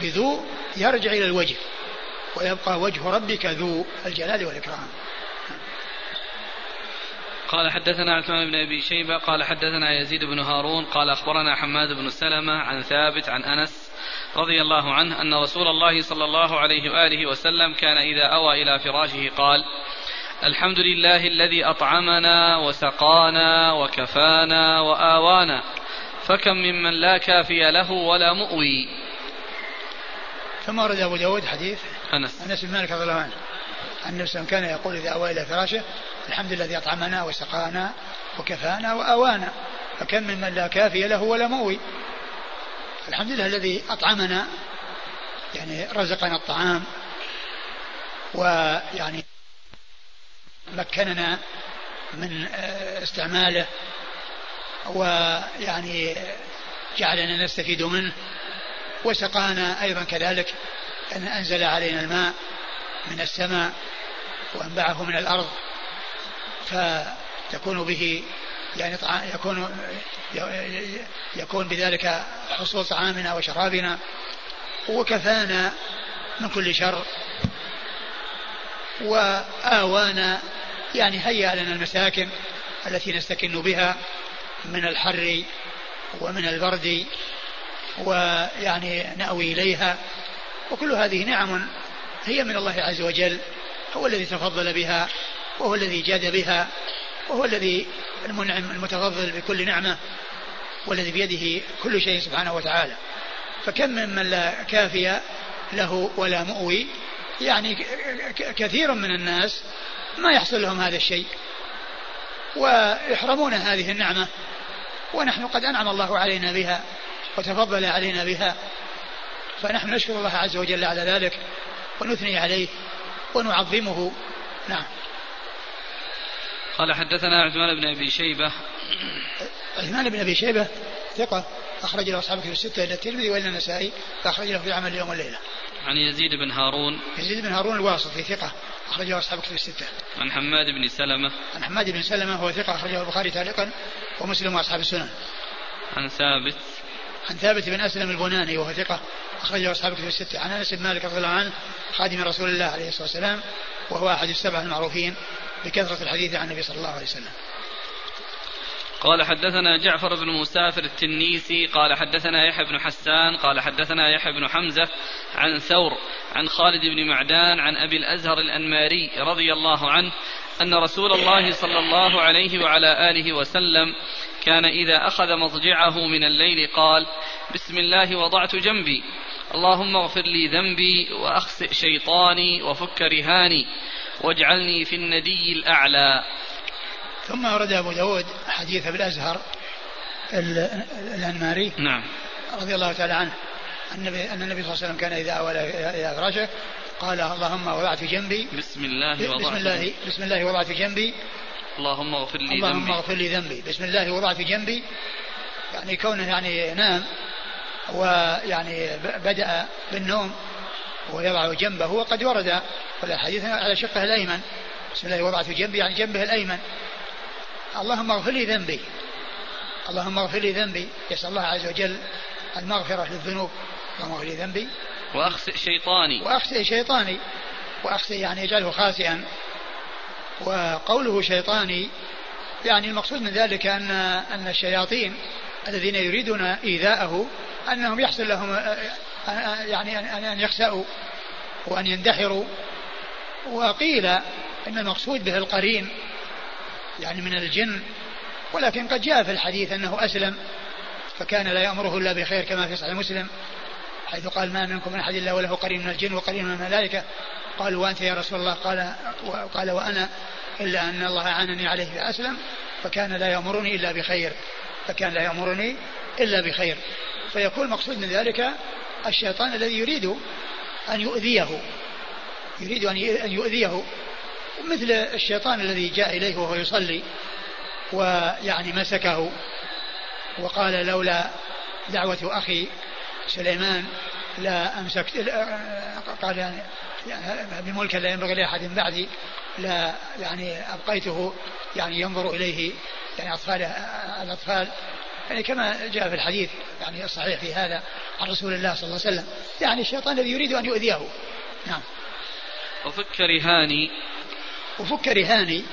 بذو يرجع إلى الوجه. ويبقى وجه ربك ذو الجلال والإكرام. قال حدثنا عثمان بن أبي شيبة قال حدثنا يزيد بن هارون قال أخبرنا حماد بن سلمة عن ثابت عن أنس رضي الله عنه أن رسول الله صلى الله عليه وآله وسلم كان إذا أوى إلى فراشه قال الحمد لله الذي أطعمنا وسقانا وكفانا وآوانا فكم ممن لا كافي له ولا مؤوي. ثم ورد أبو داود حديث أنس. أنس بن مالك رضي الله عنه. أن النبي كان يقول إذا أوى إلى فراشه الحمد لله الذي أطعمنا وسقانا وكفانا وآوانا. فكم ممن لا كافي له ولا مؤوي الحمد لله الذي أطعمنا يعني رزقنا الطعام ويعني مكننا من استعماله ويعني جعلنا نستفيد منه وسقانا أيضا كذلك أن أنزل علينا الماء من السماء وأنبعه من الأرض. فتكون به يعني يكون يكون بذلك حصول طعامنا وشرابنا وكفانا من كل شر وآوانا يعني هيأ لنا المساكن التي نستكن بها من الحر ومن البرد ويعني نأوي إليها وكل هذه نعم هي من الله عز وجل هو الذي تفضل بها وهو الذي جاد بها وهو الذي المنعم المتفضل بكل نعمة والذي بيده كل شيء سبحانه وتعالى. فكم ممن لا كافي له ولا مؤوي يعني كثير من الناس ما يحصل لهم هذا الشيء ويحرمون هذه النعمة ونحن قد أنعم الله علينا بها وتفضل علينا بها. فنحن نشكر الله عز وجل على ذلك ونثني عليه ونعظمه. نعم. قال حدثنا عثمان بن أبي شيبة عثمان بن أبي شيبة ثقة أخرج له أصحاب كتب الستة إلى الترمذي والى النسائي فأخرج له في عمل اليوم والليله. عن يزيد بن هارون يزيد بن هارون الواسطي ثقة أخرج له أصحاب كتب الستة. عن حماد بن سلمة عن حماد بن سلمة هو ثقة أخرجه البخاري تعليقا ومسلم وأصحاب السنن. عن ثابت عن ثابت بن أسلم البناني وهو ثقة أخرجه أصحاب كتب الستة. عن أنس بن مالك رضي الله عنه خادم رسول الله عليه الصلاة والسلام وهو أحد السبعة المعروفين بكثرة الحديث عن النبي صلى الله عليه وسلم. قال حدثنا جعفر بن مسافر التنيسي قال حدثنا يحيى بن حسان قال حدثنا يحيى بن حمزة عن ثور عن خالد بن معدان عن أبي الأزهر الأنماري رضي الله عنه أن رسول الله صلى الله عليه وعلى آله وسلم كان إذا أخذ مضجعه من الليل قال بسم الله وضعت جنبي اللهم اغفر لي ذنبي وأخسئ شيطاني وفك رهاني واجعلني في الندي الأعلى. ثم أورد أبو داود حديث أبي الأزهر الأنماري نعم. رضي الله تعالى عنه. النبي أن النبي صلى الله عليه وسلم كان إذا أول إلى فراشه قال اللهم وضعت جنبي. بسم الله وضعت بسم الله بسم الله وضعت جنبي. اللهم اغفر لي اللهم ذنبي. اغفر لي ذنبي. بسم الله وضعت جنبي. يعني كونه يعني نام ويعني بدأ بالنوم ويضع جنبه وقد ورد الحديث على شقه الأيمن. بسم الله وضعت جنبي يعني جنبه الأيمن. اللهم اغفر لي ذنبي. اللهم اغفر لي ذنبي. يسأل الله عز وجل المغفرة للذنوب. اللهم اغفر لي ذنبي. وأخسئ شيطاني. وأخسئ شيطاني. وأخسئ يعني يجعله خاسئا. وقوله شيطاني يعني المقصود من ذلك أن أن الشياطين الذين يريدون إيذاءه أنهم يحصل لهم يعني أن يخسأوا وأن يندحروا وقيل إن المقصود به القرين يعني من الجن. ولكن قد جاء في الحديث أنه أسلم فكان لا يأمره إلا بخير كما في صحيح مسلم حيث قال ما منكم من أحد إلا وله قرين من الجن وقرين من الملائكة. قالوا وأنت يا رسول الله. قال قال وأنا إلا أن الله أعانني عليه فأسلم. فكان لا يأمرني إلا بخير فكان لا يأمرني إلا بخير. فيكون المقصود من ذلك الشيطان الذي يريد أن يؤذيه يريد أن يؤذيه. مثل الشيطان الذي جاء إليه وهو يصلي ويعني مسكه وقال لولا دعوة أخي سليمان لا أمسكت قال يعني بملك لا ينبغي لأحد بعدي لا يعني أبقيته يعني ينظر إليه يعني أطفال الأطفال يعني كما جاء في الحديث يعني الصحيح في هذا عن رسول الله صلى الله عليه وسلم يعني الشيطان الذي يريد أن يؤذيه. نعم. وفك رهاني. وفك رهاني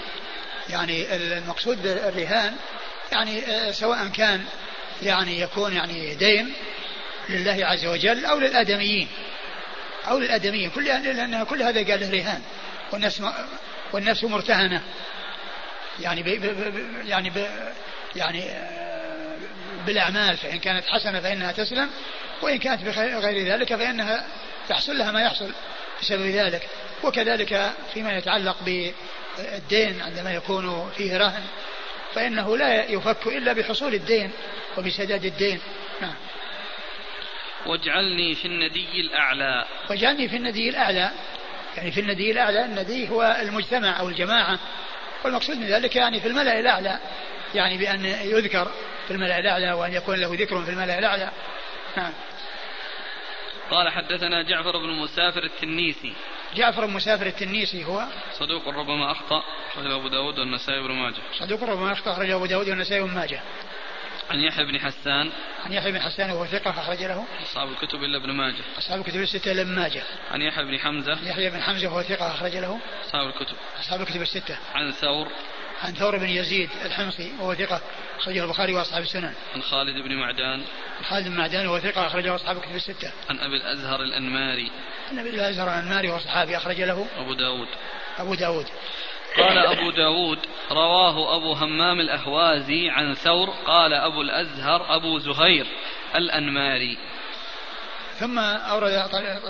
يعني المقصود بالرهان يعني آه، سواء كان يعني يكون يعني دين لله عز وجل أو للآدميين أو للآدميين. كل لأن كل هذا قال له رهان. والناس والنفس مرتهنة. يعني ب يعني ب يعني بالأعمال فإن كانت حسنة فإنها تسلم وإن كانت بغير ذلك فإنها يحصل لها ما يحصل بسبب ذلك. وكذلك فيما يتعلق بالدين عندما يكون فيه رهن فإنه لا يفك إلا بحصول الدين وبسداد الدين. نعم. واجعلني في الندي الأعلى. واجعلني في الندي الأعلى. يعني في الندي الأعلى الندي هو المجتمع أو الجماعة. والمقصود من ذلك يعني في الملأ الأعلى. يعني بأن يذكر في الملأ الأعلى وأن يكون له ذكر في الملأ الأعلى. نعم قال حدثنا جعفر بن مسافر التنيسي. جعفر بن مسافر التنيسي هو صدوق ربما أخطأ أخرجه أبو داود والنسائي بن ماجه. صدوق ربما أخطأ أخرجه أبو داود والنسائي بن ماجه. عن يحيى بن حسان. عن يحيى بن حسان وهو ثقة أخرج له. أصحاب الكتب إلا ابن ماجه. أصحاب الكتب الستة إلا ابن ماجه. عن يحيى بن حمزة. يحيى بن حمزة وهو ثقة أخرج له. أصحاب الكتب. أصحاب الكتب الستة. عن ثور. عن ثور بن يزيد الحمصي وهو ثقة أخرجه البخاري وأصحاب السنن. عن خالد بن معدان. خالد بن معدان وهو ثقة أخرجه أصحاب الكتب الستة. عن أبي الأزهر الأنماري. عن أبي الأزهر الأنماري وهو صحابي أخرج له. أبو داود. أبو داود. قال أبو داود رواه أبو همام الأهوازي عن ثور قال أبو الأزهر أبو زهير الأنماري. ثم أورد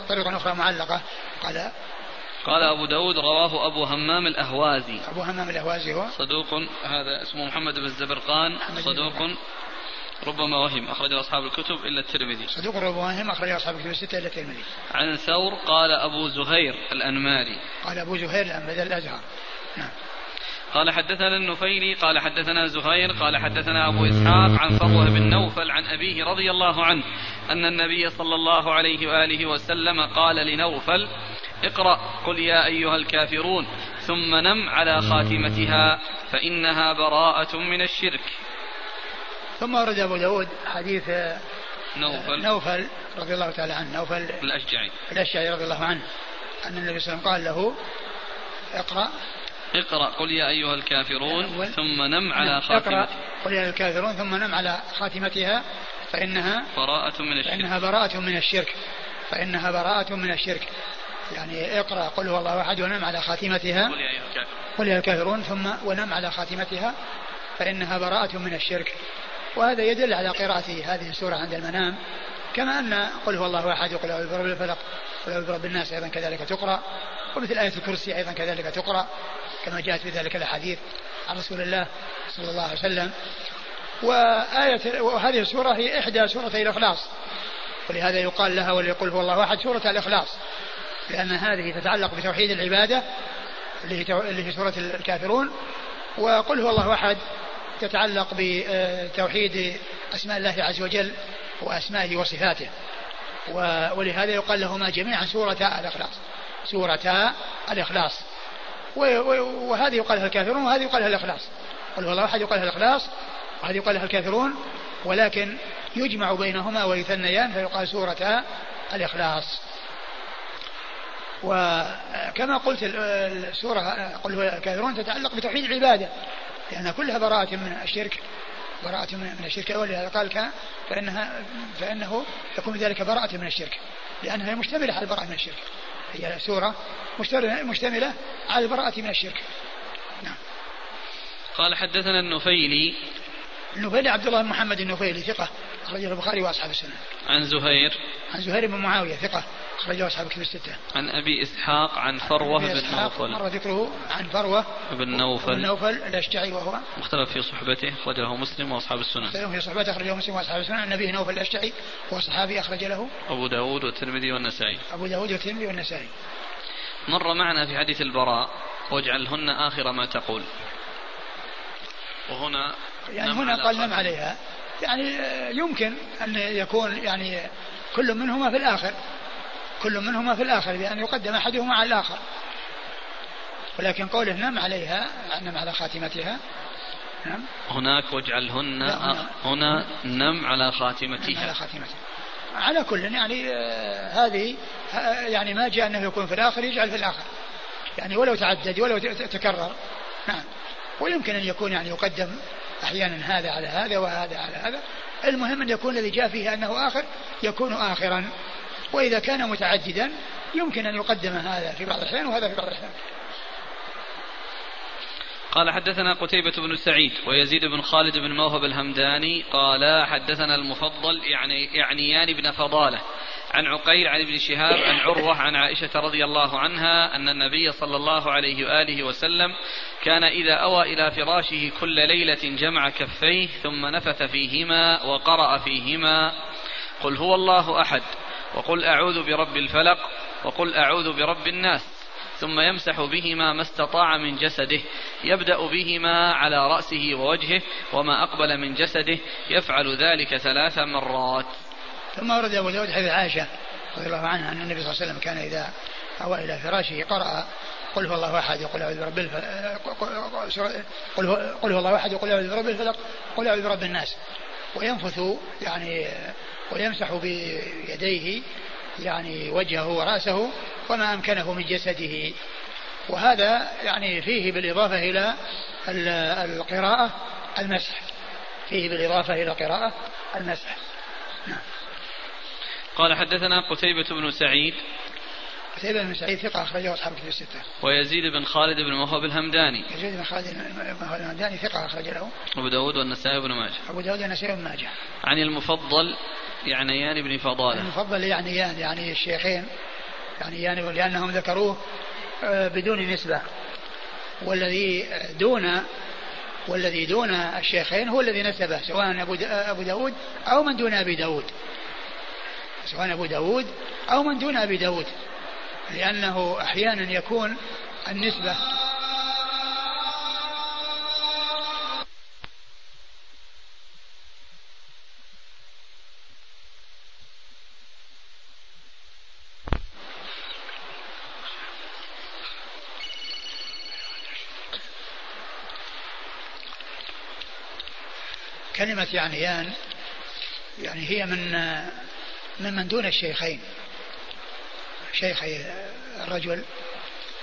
طريقا أخرى معلقة قال قال أبو داود رواه أبو همام الأهوازي. أبو همام الأهوازي هو؟ صدوق هذا اسمه محمد بن الزبرقان. صدوق ربما وهم أخرج أصحاب الكتب إلا الترمذي. صدوق ربما وهم أخرج أصحاب الكتب الستة إلا الترمذي. عن ثور قال أبو زهير الأنماري. قال أبو زهير الأنماري الأزهر. نعم. قال حدثنا النفيلي قال حدثنا زهير قال حدثنا أبو إسحاق عن فروة بن نوفل عن أبيه رضي الله عنه أن النبي صلى الله عليه وآله وسلم قال لنوفل اقرأ قل يا أيها الكافرون ثم نم على خاتمتها فإنها براءة من الشرك. ثم ورد أبو داود حديث نوفل. نوفل رضي الله تعالى عنه نوفل الأشجعي. الأشجعي رضي الله عنه أن النبي صلى الله عليه وسلم قال له اقرأ. اقرأ قل يا أيها الكافرون ثم نم على خاتمتها اقرأ قل يا الكافرون ثم نم على خاتمتها فإنها براءة من الشرك. فإنها براءة من الشرك. فإنها براءة من الشرك. يعني اقرأ قل هو الله أحد ونم على خاتمتها. قل يا الكافرون. ثم ونم على خاتمتها فإنها براءة من الشرك. وهذا يدل على قراءة هذه السورة عند المنام كما أن قل هو الله أحد وقل أعوذ برب الفلق وقل أعوذ برب الناس أيضا كذلك تقرأ. ومثل آية الكرسي أيضا كذلك تقرأ كما جاءت في ذلك الأحاديث عن رسول الله صلى الله عليه وسلم. وآية وهذه السورة هي إحدى سورتي الإخلاص. ولهذا يقال لها وليقول هو الله أحد سورة الإخلاص. لأن هذه تتعلق بتوحيد العبادة اللي هي سورة الكافرون. وقل هو الله أحد تتعلق بتوحيد أسماء الله عز وجل وأسمائه وصفاته. ولهذا يقال لهما جميعا سورة الإخلاص. سورة الإخلاص. وهذه يقال لها الكافرون وهذه يقال لها الإخلاص. قل هو الله أحد يقال لها الإخلاص وهذه يقال لها الكافرون. ولكن يجمع بينهما ويثنيان فيقال سورة الإخلاص. وكما قلت السورة قل هو الكافرون تتعلق بتوحيد العبادة لأن كلها براءة من الشرك براءة من الشرك ولهذا قال كان فإنها فإنه يكون ذلك براءة من الشرك لأنها مشتملة على البراءة من الشرك. هي سورة مشتملة على البراءة من الشرك. نعم. قال حدثنا النفيلي النفيلي عبد الله بن محمد النفيلي ثقة أخرجه البخاري وأصحاب السنة عن زهير عن زهير بن معاوية ثقة أخرجه أصحاب الكتب الستة. عن أبي إسحاق عن فروة بن نوفل. مر ذكره عن فروة بن نوفل. بن نوفل الأشجعي وهو مختلف في صحبته أخرجه مسلم وأصحاب السنن. مختلف في صحبته أخرجه مسلم وأصحاب السنن عن نبيه نوفل الأشجعي وهو صحابي أخرج له. أبو داود والترمذي والنسائي. أبو داود والترمذي والنسائي. مر معنا في حديث البراء واجعلهن آخر ما تقول. وهنا يعني هنا قال نم عليها. يعني يمكن أن يكون يعني كل منهما في الآخر. كل منهما في الآخر بأن يقدم أحدهما على الآخر. ولكن قوله نم عليها نم على خاتمتها. نعم. هناك واجعلهن هنا, هنا نم على خاتمتها. على خاتمتها. على كل يعني آه هذه آه يعني ما جاء أنه يكون في الآخر يجعل في الآخر. يعني ولو تعدد ولو تكرر. نعم. ويمكن أن يكون يعني يقدم أحيانا هذا على هذا وهذا على هذا. المهم أن يكون الذي جاء فيه أنه آخر يكون آخرا. وإذا كان متعددا يمكن أن يقدم هذا في بعض الأحيان وهذا في بعض الأحيان. قال حدثنا قتيبة بن سعيد ويزيد بن خالد بن موهب الهمداني قال حدثنا المفضل يعني يعنيان بن فضالة عن عقيل عن ابن شهاب عن عروة عن عائشة رضي الله عنها أن النبي صلى الله عليه وآله وسلم كان إذا أوى إلى فراشه كل ليلة جمع كفيه ثم نفث فيهما وقرأ فيهما قل هو الله أحد وقل أعوذ برب الفلق وقل أعوذ برب الناس ثم يمسح بهما ما استطاع من جسده يبدأ بهما على رأسه ووجهه وما أقبل من جسده يفعل ذلك ثلاث مرات ثم ورد أبو داود حديث عائشة رضي الله عنها أن النبي صلى الله عليه وسلم كان إذا أوى إلى فراشه قرأ قل هو الله أحد يقول أعوذ برب الفلق قل هو, الله أحد يقول أعوذ برب الفلق قل أعوذ برب الناس. وينفث يعني ويمسح بيديه يعني وجهه ورأسه وما أمكنه من جسده. وهذا يعني فيه بالإضافة إلى القراءة المسح. فيه بالإضافة إلى القراءة المسح. نعم. قال حدثنا قتيبة بن سعيد قتيبة بن سعيد ثقة أخرجه أصحاب كتب الستة. ويزيد بن خالد بن موهب الهمداني. يزيد بن خالد بن موهب الهمداني ثقة أخرج له. أبو داود والنسائي بن ماجه. أبو داود والنسائي بن ماجه. عن المفضل يعنيان بن فضالة. المفضل يعنيان يعني الشيخين يعني, يعني لأنهم ذكروه آه، بدون نسبة والذي دون والذي دون الشيخين هو الذي نسبه سواء أبو أبو داود أو من دون أبي داود سواء أبو داود أو من دون أبي داود لأنه أحيانا يكون النسبة كلمة يعنيان يعني هي من ممن دون الشيخين. شيخي الرجل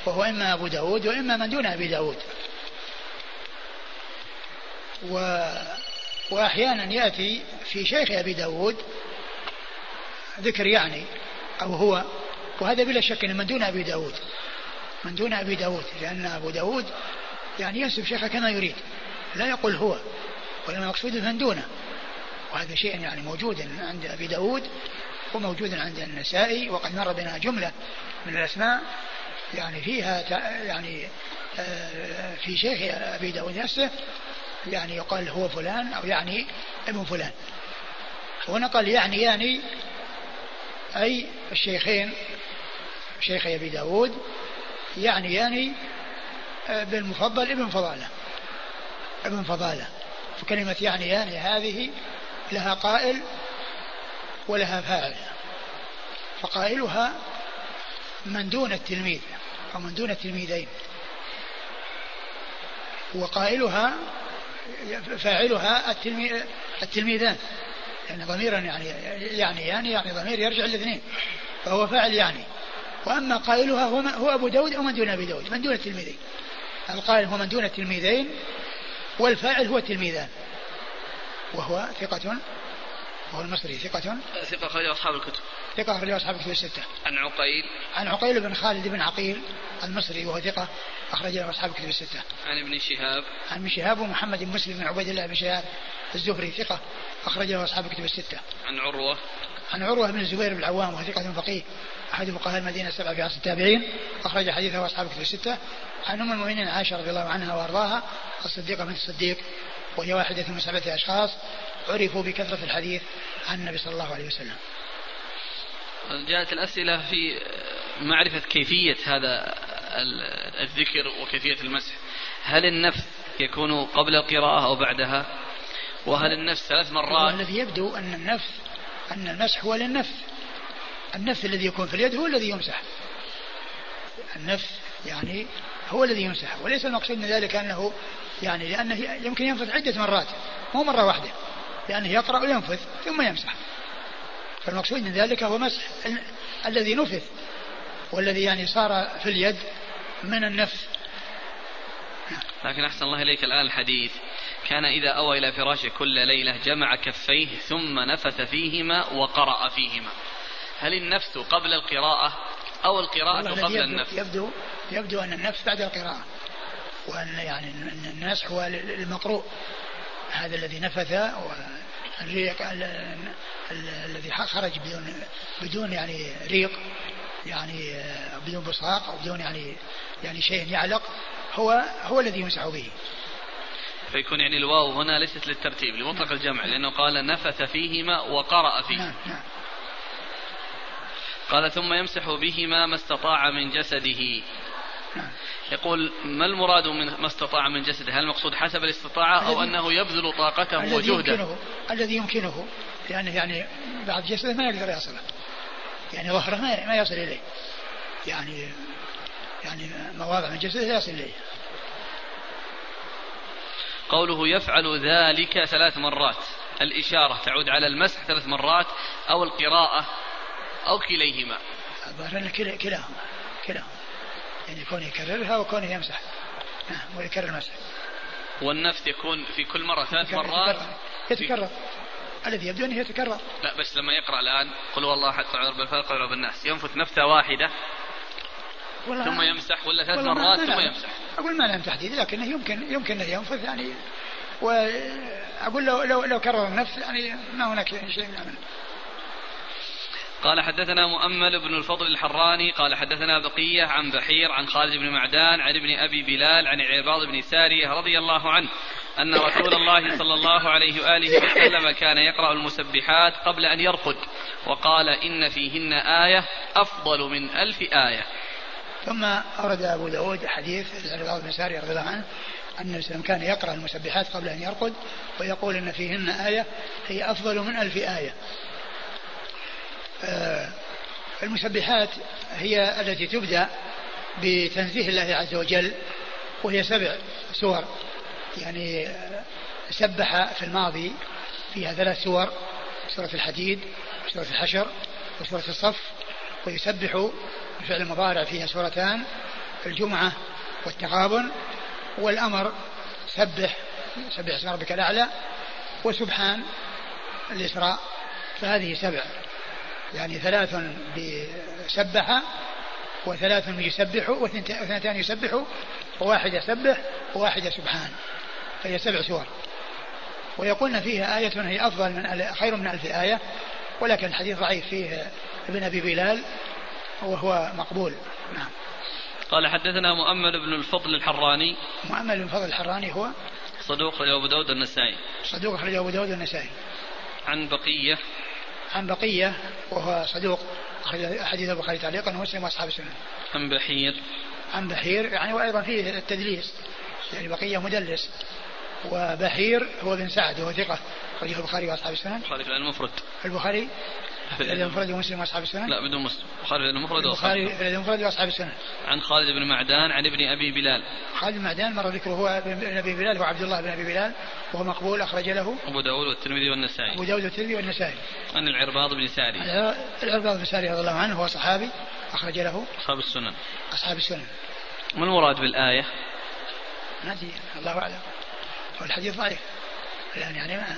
وهو إما أبو داود وإما من دون أبي داود. و وأحيانا يأتي في شيخ أبي داود ذكر يعني أو هو وهذا بلا شك من دون أبي داود. من دون أبي داود لأن أبو داود يعني ينسب شيخه كما يريد. لا يقول هو وإنما المقصود من دونه. وهذا شيء يعني موجود عند أبي داود. وموجود عند النسائي وقد مر بنا جملة من الأسماء يعني فيها يعني آه، في شيخ أبي داود نفسه يعني يقال هو فلان أو يعني ابن فلان. هنا قال يعني يعني أي الشيخين شيخ أبي داود يعني يعني آه، بالمفضل ابن فضالة. ابن فضالة. فكلمة يعني يعني هذه لها قائل ولها فاعل فقائلها من دون التلميذ أو من دون التلميذين. وقائلها فاعلها التلميذان. يعني ضميرا يعني يعني يعني يعني ضمير يرجع الاثنين فهو فاعل يعني. وأما قائلها هو, هو أبو داود أو من دون أبي داود؟ من دون التلميذين. القائل هو من دون التلميذين والفاعل هو التلميذان. وهو ثقة وهو المصري ثقة؟ ثقة أخرجه أصحاب الكتب. ثقة أخرجه أصحاب الكتب الستة. عن عقيل. عن عقيل بن خالد بن عقيل المصري وهو ثقة أخرجه أصحاب الكتب الستة. عن ابن شهاب. عن ابن شهاب ومحمد بن مسلم بن عبيد الله بن شهاب الزهري ثقة أخرجه أصحاب الكتب الستة. عن عروة. عن عروة بن الزبير بن العوام وهو ثقة فقيه أحد فقهاء المدينة السبعة في عصر التابعين أخرج حديثه أصحاب الكتب الستة. عن أم المؤمنين عائشة رضي الله عنها وأرضاها الصديقة بنت الصديق وهي واحدة من سبعة أشخاص. عرفوا بكثرة الحديث عن النبي صلى الله عليه وسلم. جاءت الأسئلة في معرفة كيفية هذا الذكر وكيفية المسح. هل النفس يكون قبل القراءة أو بعدها؟ وهل النفس ثلاث مرات؟ الذي يبدو أن النفس أن المسح هو للنفس. النفس الذي يكون في اليد هو الذي يمسح. النفس يعني هو الذي يمسح. وليس المقصود من ذلك أنه يعني لأنه يمكن ينفث عدة مرات مو مرة واحدة. لأنه يقرأ وينفث ثم يمسح. فالمقصود من ذلك هو مسح الذي نفث والذي يعني صار في اليد من النفث لكن أحسن الله إليك الآن الحديث. كان إذا أوى إلى فراشه كل ليلة جمع كفيه ثم نفث فيهما وقرأ فيهما. هل النفس قبل القراءة أو القراءة قبل يبدو النفس يبدو, يبدو أن النفس بعد القراءة وأن يعني النسح هو المقروء هذا الذي نفث والريق الذي خرج بدون بدون يعني ريق يعني بدون بصاق أو بدون يعني يعني شيء يعلق هو هو الذي يمسح به. فيكون يعني الواو هنا ليست للترتيب لمطلق الجمع لأنه قال نفث فيهما وقرأ فيه. نعم نعم. قال ثم يمسح بهما ما استطاع من جسده. يقول ما المراد من ما استطاع من جسده؟ هل المقصود حسب الاستطاعة أو أنه يبذل طاقته وجهده؟ يمكنه الذي يمكنه. لأنه يعني بعد جسده ما يقدر يصله يعني ظهره ما يصل إليه. يعني يعني مواضع من جسده لا يصل إليه. قوله يفعل ذلك ثلاث مرات. الإشارة تعود على المسح ثلاث مرات أو القراءة أو كليهما. كلاهما كلاهما. يعني كونه يكررها وكونه يمسح. نعم ويكرر المسح. والنفث يكون في كل مرة ثلاث مرات؟ يتكرر. الذي يبدو أنه يتكرر. لا بس لما يقرأ الآن قل والله حق رب الفلق ورب الناس ينفث نفثة واحدة ثم يمسح ولا ثلاث مرات ثم يمسح. أقول ما لهم تحديد لكنه يمكن يمكن أن ينفث يعني واقول لو لو لو كرر النفس يعني ما هناك شيء من قال حدثنا مؤمل بن الفضل الحراني قال حدثنا بقية عن بحير عن خالد بن معدان عن ابن أبي بلال عن عباض بن سارية رضي الله عنه أن رسول الله صلى الله عليه وآله وسلم كان يقرأ المسبحات قبل أن يرقد وقال إن فيهن آية أفضل من ألف آية. ثم أورد أبو داود حديث عباض بن سارية رضي الله عنه أن الإسلام كان يقرأ المسبحات قبل أن يرقد ويقول إن فيهن آية هي أفضل من ألف آية. المسبحات هي التي تبدأ بتنزيه الله عز وجل وهي سبع سور. يعني آه، سبح في الماضي فيها ثلاث سور سورة الحديد وسورة الحشر وسورة الصف. ويسبح بفعل المضارع فيها سورتان الجمعة والتغابن والأمر سبح سبح اسم ربك الأعلى وسبحان الإسراء فهذه سبع. يعني ثلاث بسبح وثلاث يسبح واثنتان يسبح وواحد يسبح وواحد سبحان. فهي سبع سور. ويقولن فيها آية هي أفضل من خير من ألف آية ولكن الحديث ضعيف فيه ابن أبي بلال وهو مقبول. نعم. قال حدثنا مؤمل بن الفضل الحراني. مؤمل بن الفضل الحراني هو؟ صدوق أبو داود النسائي. صدوق أبو داود النسائي. عن بقية. عن بقية وهو صدوق حديث البخاري تعليقا ومسلم وأصحاب السنة. عن بحير عن بحير يعني وأيضا فيه التدليس يعني بقية مدلس وبحير هو بن سعد وهو ثقة أخرجه البخاري وأصحاب السنن. البخاري في المفرد. البخاري في المفرد ومسلم وأصحاب السنن؟ لا بدون مسلم، البخاري في المفرد البخاري في المفرد وأصحاب السنن. عن خالد بن معدان عن ابن أبي بلال. خالد بن معدان مر ذكره هو ابن أبي بلال هو عبد الله بن أبي بلال وهو مقبول أخرج له أبو داود والترمذي والنسائي. أبو داود والترمذي والنسائي. عن العرباض بن ساري. العرباض بن ساري رضي الله عنه هو صحابي أخرج له أصحاب السنن. أصحاب السنن. ما المراد بالآية؟ ما أدري الله أعلم. والحديث ضعيف. يعني ما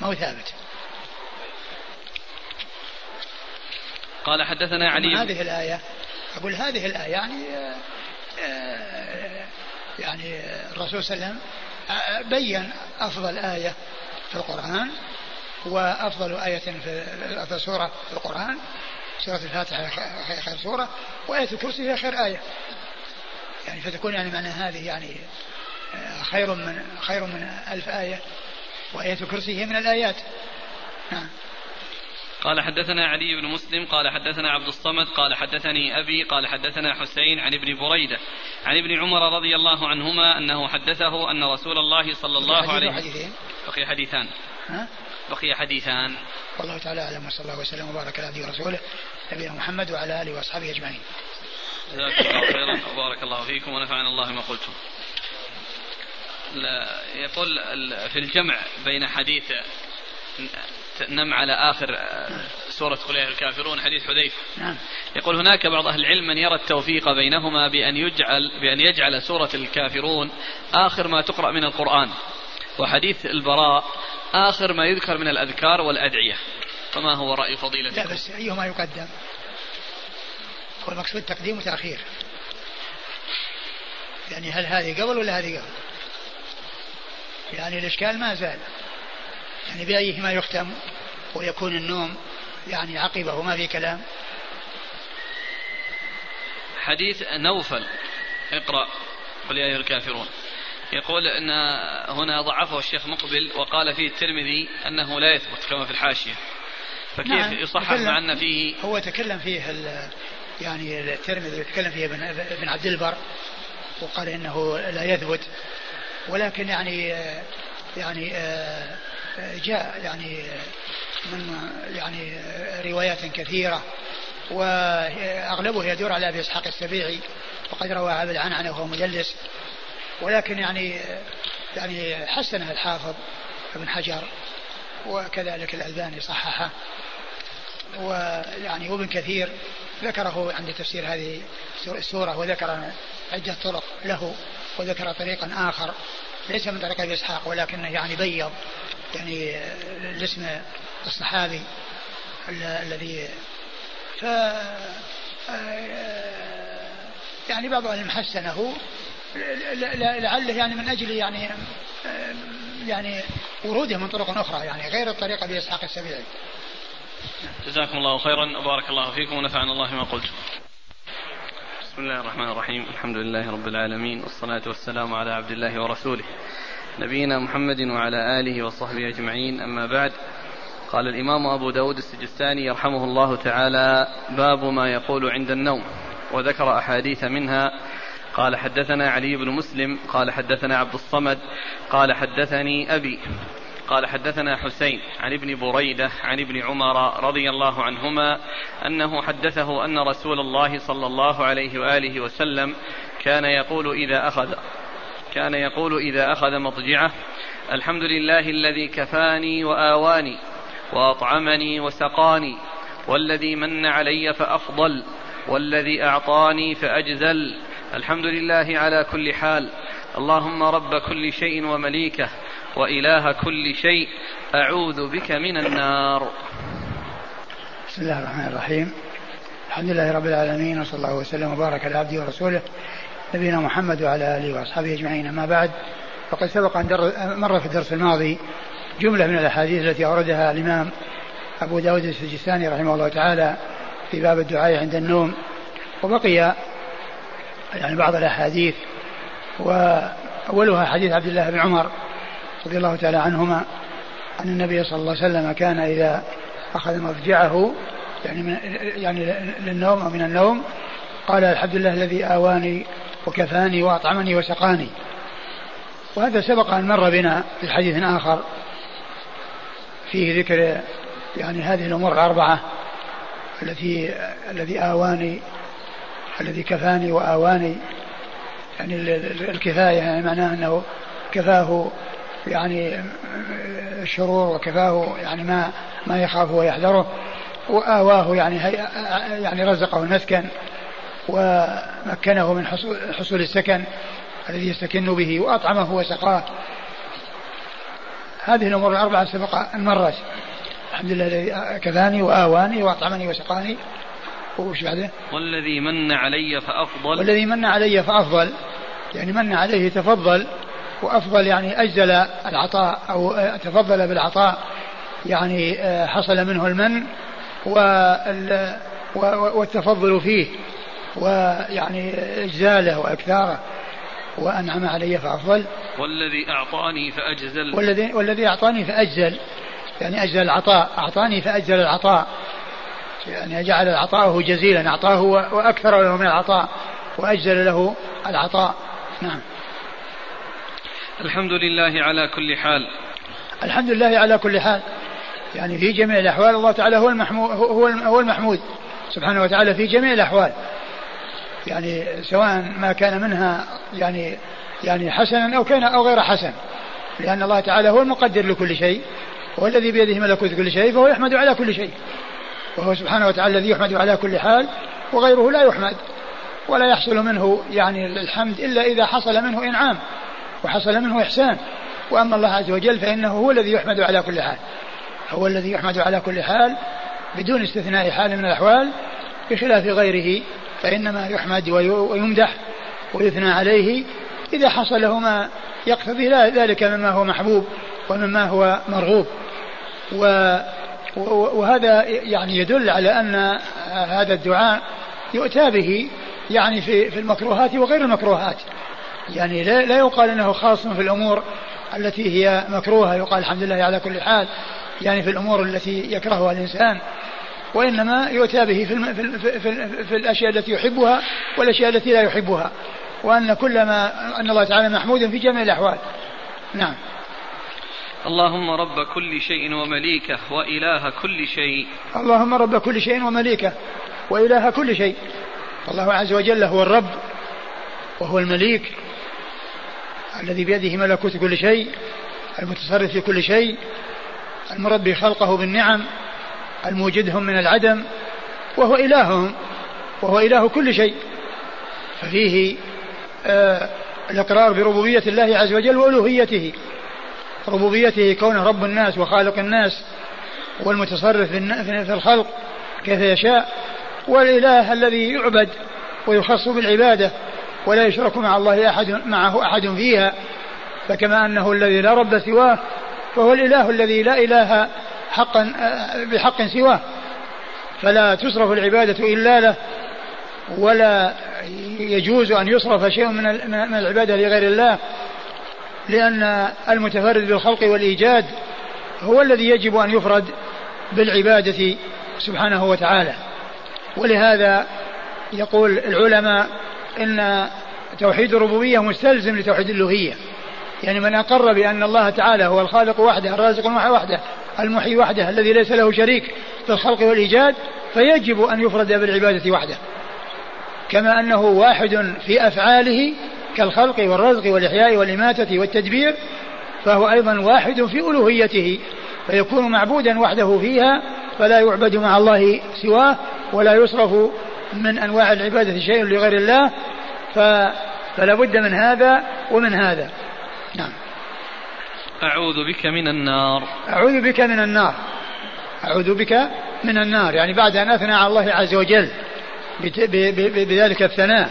ما هو ثابت. قال حدثنا علي هذه الآية أقول هذه الآية يعني آه، يعني الرسول صلى الله عليه وسلم آه، بين أفضل آية في القرآن وأفضل آية في سورة في القرآن سورة الفاتحة خير سورة وآية الكرسي هي خير آية. يعني فتكون يعني معنى هذه يعني آه، خير من خير من ألف آية وآية الكرسي هي من الآيات. نعم. قال حدثنا علي بن مسلم قال حدثنا عبد الصمد قال حدثني أبي قال حدثنا حسين عن ابن بريدة عن ابن عمر رضي الله عنهما أنه حدثه أن رسول الله صلى الله عليه وسلم بقي حديثان. ها؟ بقي حديثان. والله تعالى أعلم وصلى الله وسلم وبارك على عبده ورسوله نبينا محمد وعلى آله وأصحابه أجمعين. جزاكم الله خيرا وبارك الله فيكم ونفعنا الله ما قلتم. يقول في الجمع بين حديث نم على آخر آه، سورة قل الكافرون حديث حذيفة. نعم. يقول هناك بعض أهل العلم من يرى التوفيق بينهما بأن يجعل بأن يجعل سورة الكافرون آخر ما تقرأ من القرآن وحديث البراء آخر ما يذكر من الأذكار والأدعية. فما هو رأي فضيلتكم؟ لا بس أيهما يقدم؟ هو المقصود تقديم وتأخير. يعني هل هذه قبل ولا هذه قبل؟ يعني الإشكال ما زال. يعني بأيهما يختم ويكون النوم يعني عقبه ما في كلام. حديث نوفل. اقرأ. قل يا أيها الكافرون. يقول أن هنا ضعفه الشيخ مقبل وقال فيه الترمذي أنه لا يثبت كما في الحاشية. فكيف نعم يصحح مع أن فيه هو تكلم فيه يعني الترمذي يتكلم فيه ابن, عبد البر وقال إنه لا يثبت. ولكن يعني يعني جاء يعني من يعني روايات كثيرة وأغلبه يدور على أبي إسحاق السبيعي وقد روى هذا العنعنه وهو مدلس. ولكن يعني يعني حسنه الحافظ ابن حجر وكذلك الألباني صححه. ويعني وابن كثير ذكره عند تفسير هذه السورة وذكر عدة طرق له وذكر طريقا آخر. ليس من طريق أبي إسحاق ولكنه يعني بيض يعني الاسم الصحابي الذي ف يعني بعض أهل حسنه لعله يعني من أجل يعني يعني وروده من طرق أخرى يعني غير الطريقة بإسحاق السبيعي. جزاكم الله خيرا وبارك الله فيكم ونفعنا الله ما قلتم. بسم الله الرحمن الرحيم. الحمد لله رب العالمين والصلاة والسلام على عبد الله ورسوله نبينا محمد وعلى آله وصحبه أجمعين. أما بعد قال الإمام أبو داود السجستاني يرحمه الله تعالى باب ما يقول عند النوم. وذكر أحاديث منها قال حدثنا علي بن مسلم قال حدثنا عبد الصمد قال حدثني أبي. قال حدثنا حسين عن ابن بريدة عن ابن عمر رضي الله عنهما أنه حدثه أن رسول الله صلى الله عليه وآله وسلم كان يقول إذا أخذ كان يقول إذا أخذ مضجعه الحمد لله الذي كفاني وآواني وأطعمني وسقاني والذي من علي فأفضل والذي أعطاني فأجزل الحمد لله على كل حال اللهم رب كل شيء ومليكه وإله كل شيء أعوذ بك من النار. بسم الله الرحمن الرحيم. الحمد لله رب العالمين وصلى الله وسلم وبارك على عبده ورسوله نبينا محمد وعلى آله وأصحابه أجمعين. أما بعد فقد سبق أن مر في الدرس الماضي جملة من الأحاديث التي أوردها الإمام أبو داود السجستاني رحمه الله تعالى في باب الدعاء عند النوم. وبقي يعني بعض الأحاديث وأولها حديث عبد الله بن عمر رضي الله تعالى عنهما أن النبي صلى الله عليه وسلم كان إذا أخذ مضجعه يعني من يعني للنوم أو من النوم قال الحمد لله الذي آواني وكفاني وأطعمني وسقاني. وهذا سبق أن مر بنا في حديث آخر فيه ذكر يعني هذه الأمور الأربعة التي الذي آواني الذي كفاني وآواني يعني الكفاية يعني معناه أنه كفاه يعني الشرور وكفاه يعني ما ما يخافه ويحذره. وآواه يعني يعني رزقه المسكن ومكنه من حصول السكن الذي يستكن به وأطعمه وسقاه. هذه الأمور الأربعة سبق أن مرت. الحمد لله الذي كفاني وآواني وأطعمني وسقاني. وش بعده؟ والذي من علي فأفضل. والذي من علي فأفضل يعني من عليه تفضل. وأفضل يعني أجزل العطاء أو تفضل بالعطاء يعني آه، حصل منه المن والتفضل فيه ويعني إجزاله وإكثاره وأنعم علي فأفضل. والذي أعطاني فأجزل. والذي والذي أعطاني فأجزل يعني أجزل العطاء أعطاني فأجزل العطاء يعني جعل عطاءه جزيلا أعطاه وأكثر له من العطاء وأجزل له العطاء. نعم. الحمد لله على كل حال. الحمد لله على كل حال. يعني في جميع الأحوال الله تعالى هو المحمود هو هو المحمود سبحانه وتعالى في جميع الأحوال. يعني سواء ما كان منها يعني يعني حسنا أو كان أو غير حسن. لأن الله تعالى هو المقدر لكل شيء والذي بيده ملكوت كل شيء فهو يحمد على كل شيء. وهو سبحانه وتعالى الذي يحمد على كل حال وغيره لا يحمد. ولا يحصل منه يعني الحمد إلا إذا حصل منه إنعام. وحصل منه إحسان. وأما الله عز وجل فإنه هو الذي يحمد على كل حال. هو الذي يحمد على كل حال بدون استثناء حال من الأحوال بخلاف غيره فإنما يحمد ويمدح ويثنى عليه. إذا حصل له ما يقتضي ذلك مما هو محبوب ومما هو مرغوب. و وهذا يعني يدل على أن هذا الدعاء يؤتى به يعني في في المكروهات وغير المكروهات. يعني لا, لا يقال إنه خاص في الأمور التي هي مكروهة يقال الحمد لله على كل حال يعني في الأمور التي يكرهها الإنسان. وإنما يؤتى به في, في, في, في, في الأشياء التي يحبها والأشياء التي لا يحبها. وأن كل ما أن الله تعالى محمود في جميع الأحوال. نعم. اللهم رب كل شيء ومليكه وإله كل شيء. اللهم رب كل شيء ومليكه وإله كل شيء. الله عز وجل هو الرب وهو المليك. الذي بيده ملكوت كل شيء المتصرف في كل شيء المربي خلقه بالنعم الموجدهم من العدم وهو إلههم وهو إله كل شيء. ففيه آه الإقرار بربوبية الله عز وجل وألوهيته. ربوبيته كونه رب الناس وخالق الناس والمتصرف في الخلق كيف يشاء والإله الذي يعبد ويخص بالعبادة. ولا يشرك مع الله أحد معه أحد فيها فكما أنه الذي لا رب سواه فهو الإله الذي لا إله حقا بحق سواه. فلا تصرف العبادة إلا له ولا يجوز أن يصرف شيء من العبادة لغير الله لأن المتفرد بالخلق والإيجاد هو الذي يجب أن يفرد بالعبادة سبحانه وتعالى. ولهذا يقول العلماء إن توحيد الربوبية مستلزم لتوحيد الألوهية يعني من أقر بأن الله تعالى هو الخالق وحده الرازق وحده المحيي وحده الذي ليس له شريك في الخلق والإيجاد فيجب أن يفرد بالعبادة وحده. كما أنه واحد في أفعاله كالخلق والرزق والإحياء والإماتة والتدبير فهو أيضا واحد في ألوهيته. فيكون معبودا وحده فيها فلا يعبد مع الله سواه ولا يصرف من أنواع العبادة شيء لغير الله فلا بد من هذا ومن هذا. نعم. أعوذ بك من النار. أعوذ بك من النار. أعوذ بك من النار. يعني بعد أن أثنى على الله عز وجل بذلك الثناء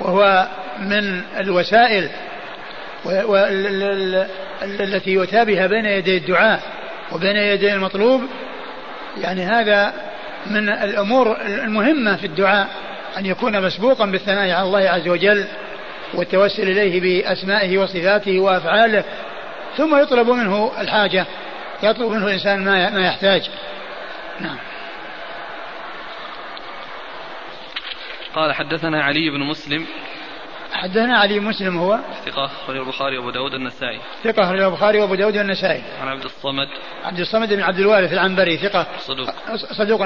وهو من الوسائل التي يؤتى بها بين يدي الدعاء وبين يدي المطلوب يعني هذا من الأمور المهمة في الدعاء أن يكون مسبوقا بالثناء على الله عز وجل والتوسل إليه بأسمائه وصفاته وأفعاله ثم يطلب منه الحاجة يطلب منه الإنسان ما يحتاج. نعم. قال حدثنا علي بن مسلم حدثنا علي مسلم هو ثقة أخرجه البخاري وأبو داود النسائي ثقة أخرجه البخاري وأبو داود النسائي عن عبد الصمد. عبد الصمد بن عبد الوارث العنبري ثقة. صدوق. صدوق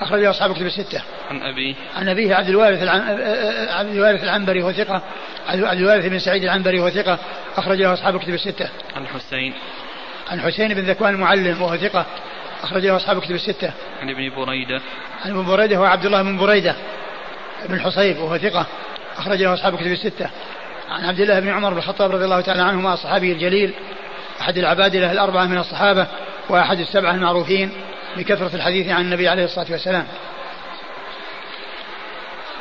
أخرجه أصحاب كتب الستة. عن أبيه عن أبيه عبد الوارث العن... عبد الوارث العنبري هو ثقة. عبد الوارث بن سعيد العنبري هو ثقة. أخرجه أصحاب كتب الستة. عن الحسين عن حسين بن ذكوان المعلم وهو ثقة. أخرجه أصحاب كتب الستة. عن ابن بريدة. عن ابن بريدة هو عبد الله بن بريدة بن حصيب وهو ثقة. أخرج له أصحاب كتب الستة. عن عبد الله بن عمر بن الخطاب رضي الله تعالى عنهما الصحابي الجليل أحد العبادلة الأربعة من الصحابة وأحد السبعة المعروفين بكثرة الحديث عن النبي عليه الصلاة والسلام.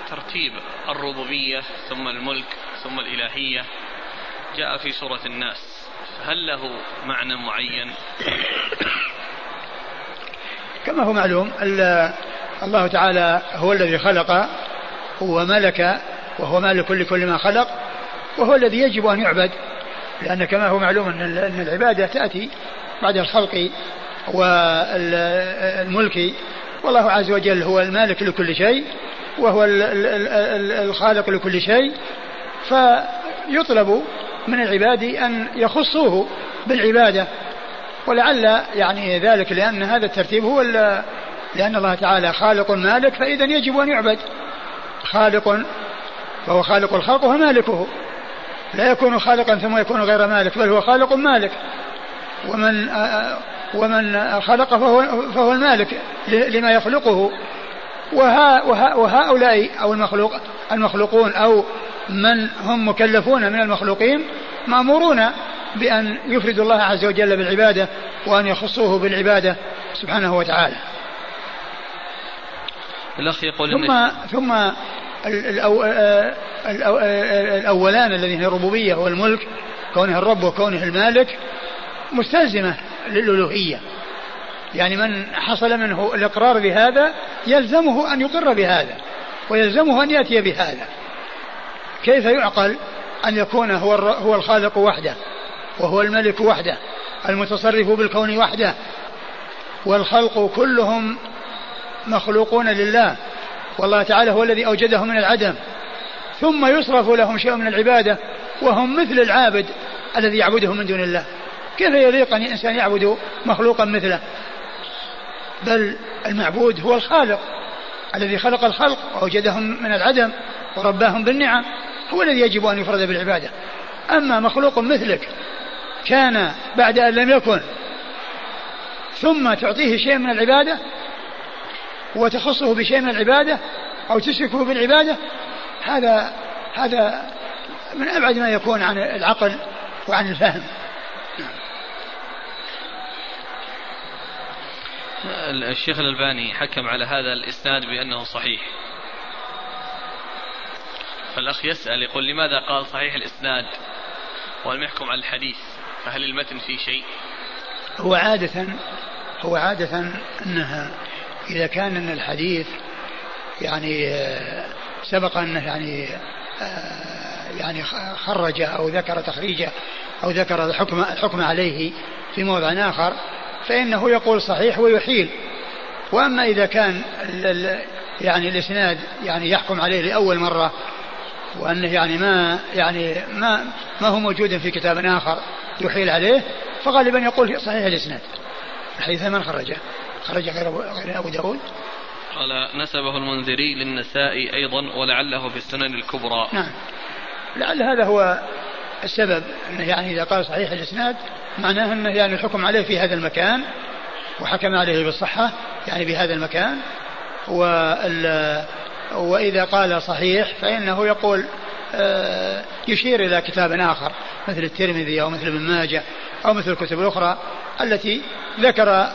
ترتيب الربوبية ثم الملك ثم الإلهية جاء في سورة الناس. هل له معنى معين؟ كما هو معلوم الله تعالى هو الذي خلق وملك وهو مالك لكل ما خلق وهو الذي يجب أن يعبد. لأن كما هو معلوم أن العبادة تأتي بعد الخلق والملك. والله عز وجل هو المالك لكل شيء وهو الخالق لكل شيء. فيطلب من العباد أن يخصوه بالعبادة. ولعل يعني ذلك لأن هذا الترتيب هو لأن الله تعالى خالق مالك فإذا يجب أن يعبد. خالق فهو خالق الخلق وهو مالكه لا يكون خالقا ثم يكون غير مالك بل هو خالق مالك. ومن ومن خلق فهو فهو المالك لما يخلقه. وها وها وهؤلاء أو المخلوق المخلوقون أو من هم مكلفون من المخلوقين مأمورون بأن يفردوا الله عز وجل بالعبادة وأن يخصوه بالعبادة سبحانه وتعالى. الأخ يقول ثم ثم الأولان الذين هي الربوبية والملك كونه الرب وكونه المالك مستلزمة للألوهية. يعني من حصل منه الإقرار بهذا يلزمه أن يقر بهذا ويلزمه أن يأتي بهذا. كيف يعقل أن يكون هو هو الخالق وحده وهو الملك وحده المتصرف بالكون وحده والخلق كلهم مخلوقون لله؟ والله تعالى هو الذي أوجدهم من العدم. ثم يصرف لهم شيء من العبادة وهم مثل العابد الذي يعبده من دون الله. كيف يليق أن الإنسان يعبد مخلوقا مثله؟ بل المعبود هو الخالق الذي خلق الخلق وأوجدهم من العدم ورباهم بالنعم هو الذي يجب أن يفرد بالعبادة. أما مخلوق مثلك كان بعد أن لم يكن ثم تعطيه شيء من العبادة وتخصه بشيء من العبادة أو تشركه بالعبادة هذا هذا من أبعد ما يكون عن العقل وعن الفهم. الشيخ الألباني حكم على هذا الإسناد بأنه صحيح. فالأخ يسأل يقول لماذا قال صحيح الإسناد ولم يحكم على الحديث؟ فهل المتن فيه شيء؟ هو عادة هو عادة أنها إذا كان أن الحديث يعني آه، سبق أنه يعني آه، يعني خرج أو ذكر تخريجه أو ذكر الحكم الحكم عليه في موضع آخر فإنه يقول صحيح ويحيل. وأما إذا كان يعني الإسناد يعني يحكم عليه لأول مرة وأنه يعني ما يعني ما ما هو موجود في كتاب آخر يحيل عليه فغالبا يقول صحيح الإسناد الحديث من خرجه. خرج غير غير أبو داود. قال نسبه المنذري للنسائي أيضا ولعله في السنن الكبرى. نعم. لعل هذا هو السبب أنه يعني إذا قال صحيح الإسناد معناه أنه يعني الحكم عليه في هذا المكان وحكم عليه بالصحة يعني بهذا المكان. وإذا قال صحيح فإنه يقول آه، يشير إلى كتاب آخر مثل الترمذي أو مثل ابن ماجه أو مثل الكتب الأخرى التي ذكر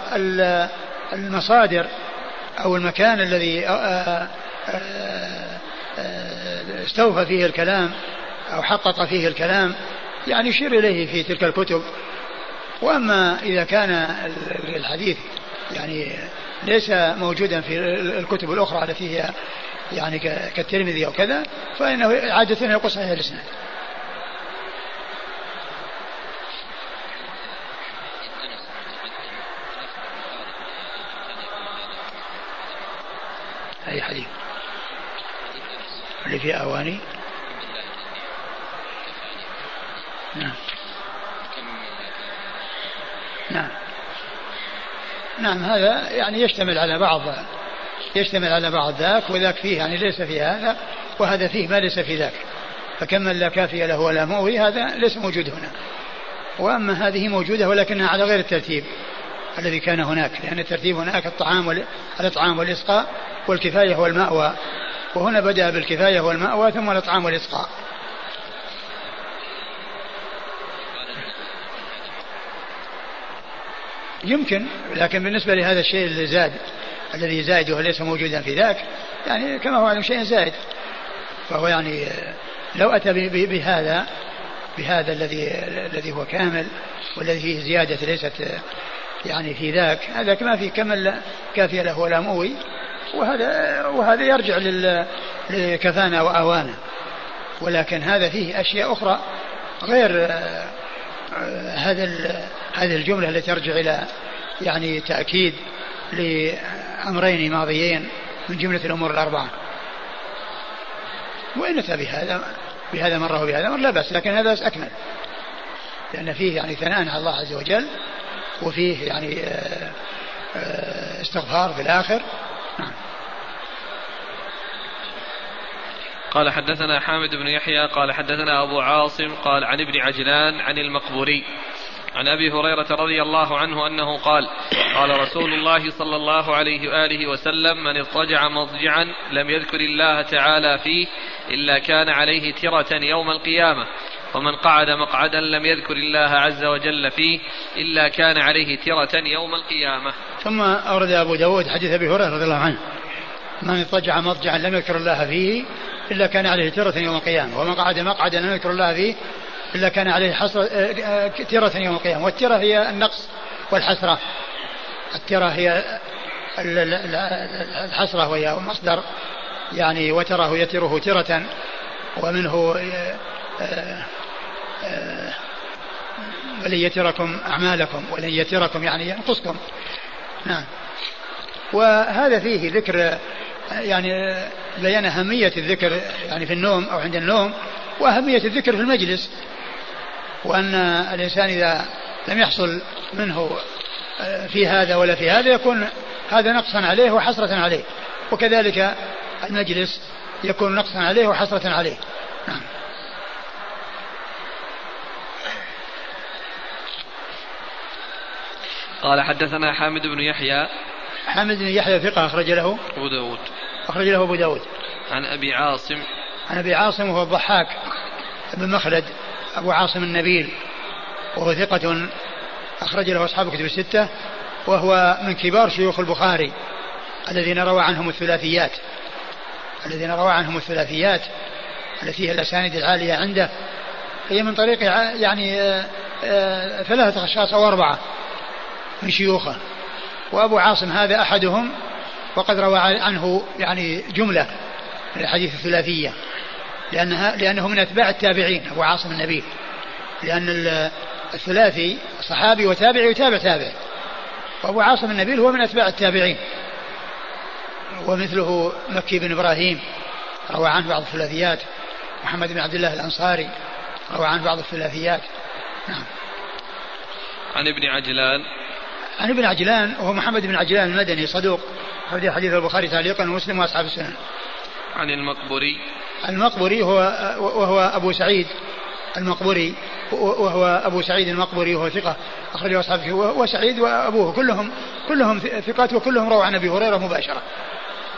المصادر أو المكان الذي آه، آه، استوفى فيه الكلام أو حقق فيه الكلام يعني يشير إليه في تلك الكتب. وأما إذا كان الحديث يعني ليس موجودا في الكتب الأخرى التي هي يعني كالترمذي أو كذا فإنه عادة يقول صحيح الإسناد. أي حديث. اللي في أواني. نعم. نعم. نعم هذا يعني يشتمل على بعض يشتمل على بعض ذاك وذاك فيه يعني ليس في هذا وهذا فيه ما ليس في ذاك. فكمن لا كافي له ولا مؤوي هذا ليس موجود هنا. وأما هذه موجودة ولكنها على غير الترتيب الذي كان هناك. لأن الترتيب هناك الطعام. الإطعام والإسقاء والكفاية والمأوى. وهنا بدأ بالكفاية والمأوى ثم الإطعام والإسقاء. يمكن لكن بالنسبة لهذا الشيء اللي زاد الذي زائد وليس موجودا في ذاك يعني كما هو علم شيء زائد فهو يعني لو أتى بهذا بهذا الذي الذي هو كامل والذي فيه زيادة ليست يعني في ذاك هذا كما فيه كمل كافية له ولا مؤوي. وهذا وهذا يرجع لكفانا وأوانا ولكن هذا فيه أشياء أخرى غير هذا هذه الجملة التي ترجع إلى يعني تأكيد لأمرين ماضيين من جملة الأمور الأربعة. وإن أتى بهذا بهذا مرة وبهذا مرة لا بأس لكن هذا أكمل. لأن فيه يعني ثناء على الله عز وجل وفيه يعني آه، آه، استغفار في الآخر قال حدثنا حامد بن يحيى قال حدثنا أبو عاصم قال عن ابن عجلان عن المقبوري. عن أبي هريرة رضي الله عنه أنه قال قال رسول الله صلى الله عليه وآله وسلم من اضطجع مضجعا لم يذكر الله تعالى فيه إلا كان عليه ترة يوم القيامة ومن قعد مقعدا لم يذكر الله عز وجل فيه إلا كان عليه ترة يوم القيامة. ثم أورد أبو داود حديث أبي هريرة رضي الله عنه. من اضطجع مضجعا لم يذكر الله فيه إلا كان عليه ترة يوم القيامة. ومن قعد مقعدا لم يذكر الله فيه إلا كان عليه حسرة آه، ترة يوم القيامة. والترة هي النقص والحسرة. الترة هي الحسرة وهي مصدر يعني وتره يتره ترة ومنه آه، آه، ولن يتركم أعمالكم ولن يتركم يعني ينقصكم نعم. وهذا فيه ذكر يعني بيان أهمية الذكر يعني في النوم أو عند النوم وأهمية الذكر في المجلس. وأن الإنسان إذا لم يحصل منه آه، في هذا ولا في هذا يكون هذا نقصا عليه وحسرة عليه. وكذلك المجلس يكون نقصا عليه وحسرة عليه. نعم. قال حدثنا حامد بن يحيى. حامد بن يحيى ثقة أخرج له. أبو داود. أخرج له أبو داود. عن أبي عاصم. عن أبي عاصم وهو الضحاك بن مخلد. أبو عاصم النبيل. وهو ثقة أخرج له أصحاب كتب الستة. وهو من كبار شيوخ البخاري الذين روى عنهم الثلاثيات. الذين روى عنهم الثلاثيات التي هي الأسانيد العالية عنده. هي من طريق يعني آه، آه، ثلاثة أشخاص أو أربعة. من شيوخه وأبو عاصم هذا أحدهم وقد روى عنه يعني جملة من الحديث الثلاثية. لأنها لأنه من أتباع التابعين أبو عاصم النبي. لأن الثلاثي صحابي وتابعي وتابع تابع. وأبو عاصم النبيل هو من أتباع التابعين. ومثله مكي بن إبراهيم روى عنه بعض الثلاثيات. محمد بن عبد الله الأنصاري روى عنه بعض الثلاثيات. نعم. عن ابن عجلان عن ابن عجلان وهو محمد بن عجلان المدني صدوق. حديث حديث البخاري تعليقا ومسلم وأصحاب السنن. عن المقبري المقبري هو وهو أبو سعيد المقبري وهو أبو سعيد المقبري وهو ثقة أخرجه اصحابه وسعيد وأبوه كلهم كلهم ثقات وكلهم رووا عن أبي هريرة مباشرة.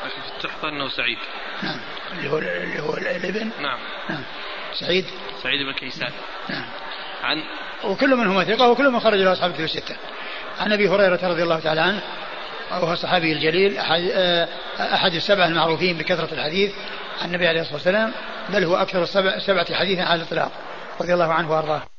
في التحفة أنه سعيد. نعم. اللي هو اللي هو الابن. نعم. نعم. سعيد. سعيد بن كيسان. نعم. عن وكل منهم ثقة وكل من خرج له أصحاب الكتب الستة. عن أبي هريرة رضي الله تعالى عنه وهو الصحابي الجليل احد آه، أحد السبعه المعروفين بكثرة الحديث عن النبي عليه الصلاة والسلام بل هو أكثر السبع سبعة حديثا على الإطلاق رضي الله عنه وأرضاه.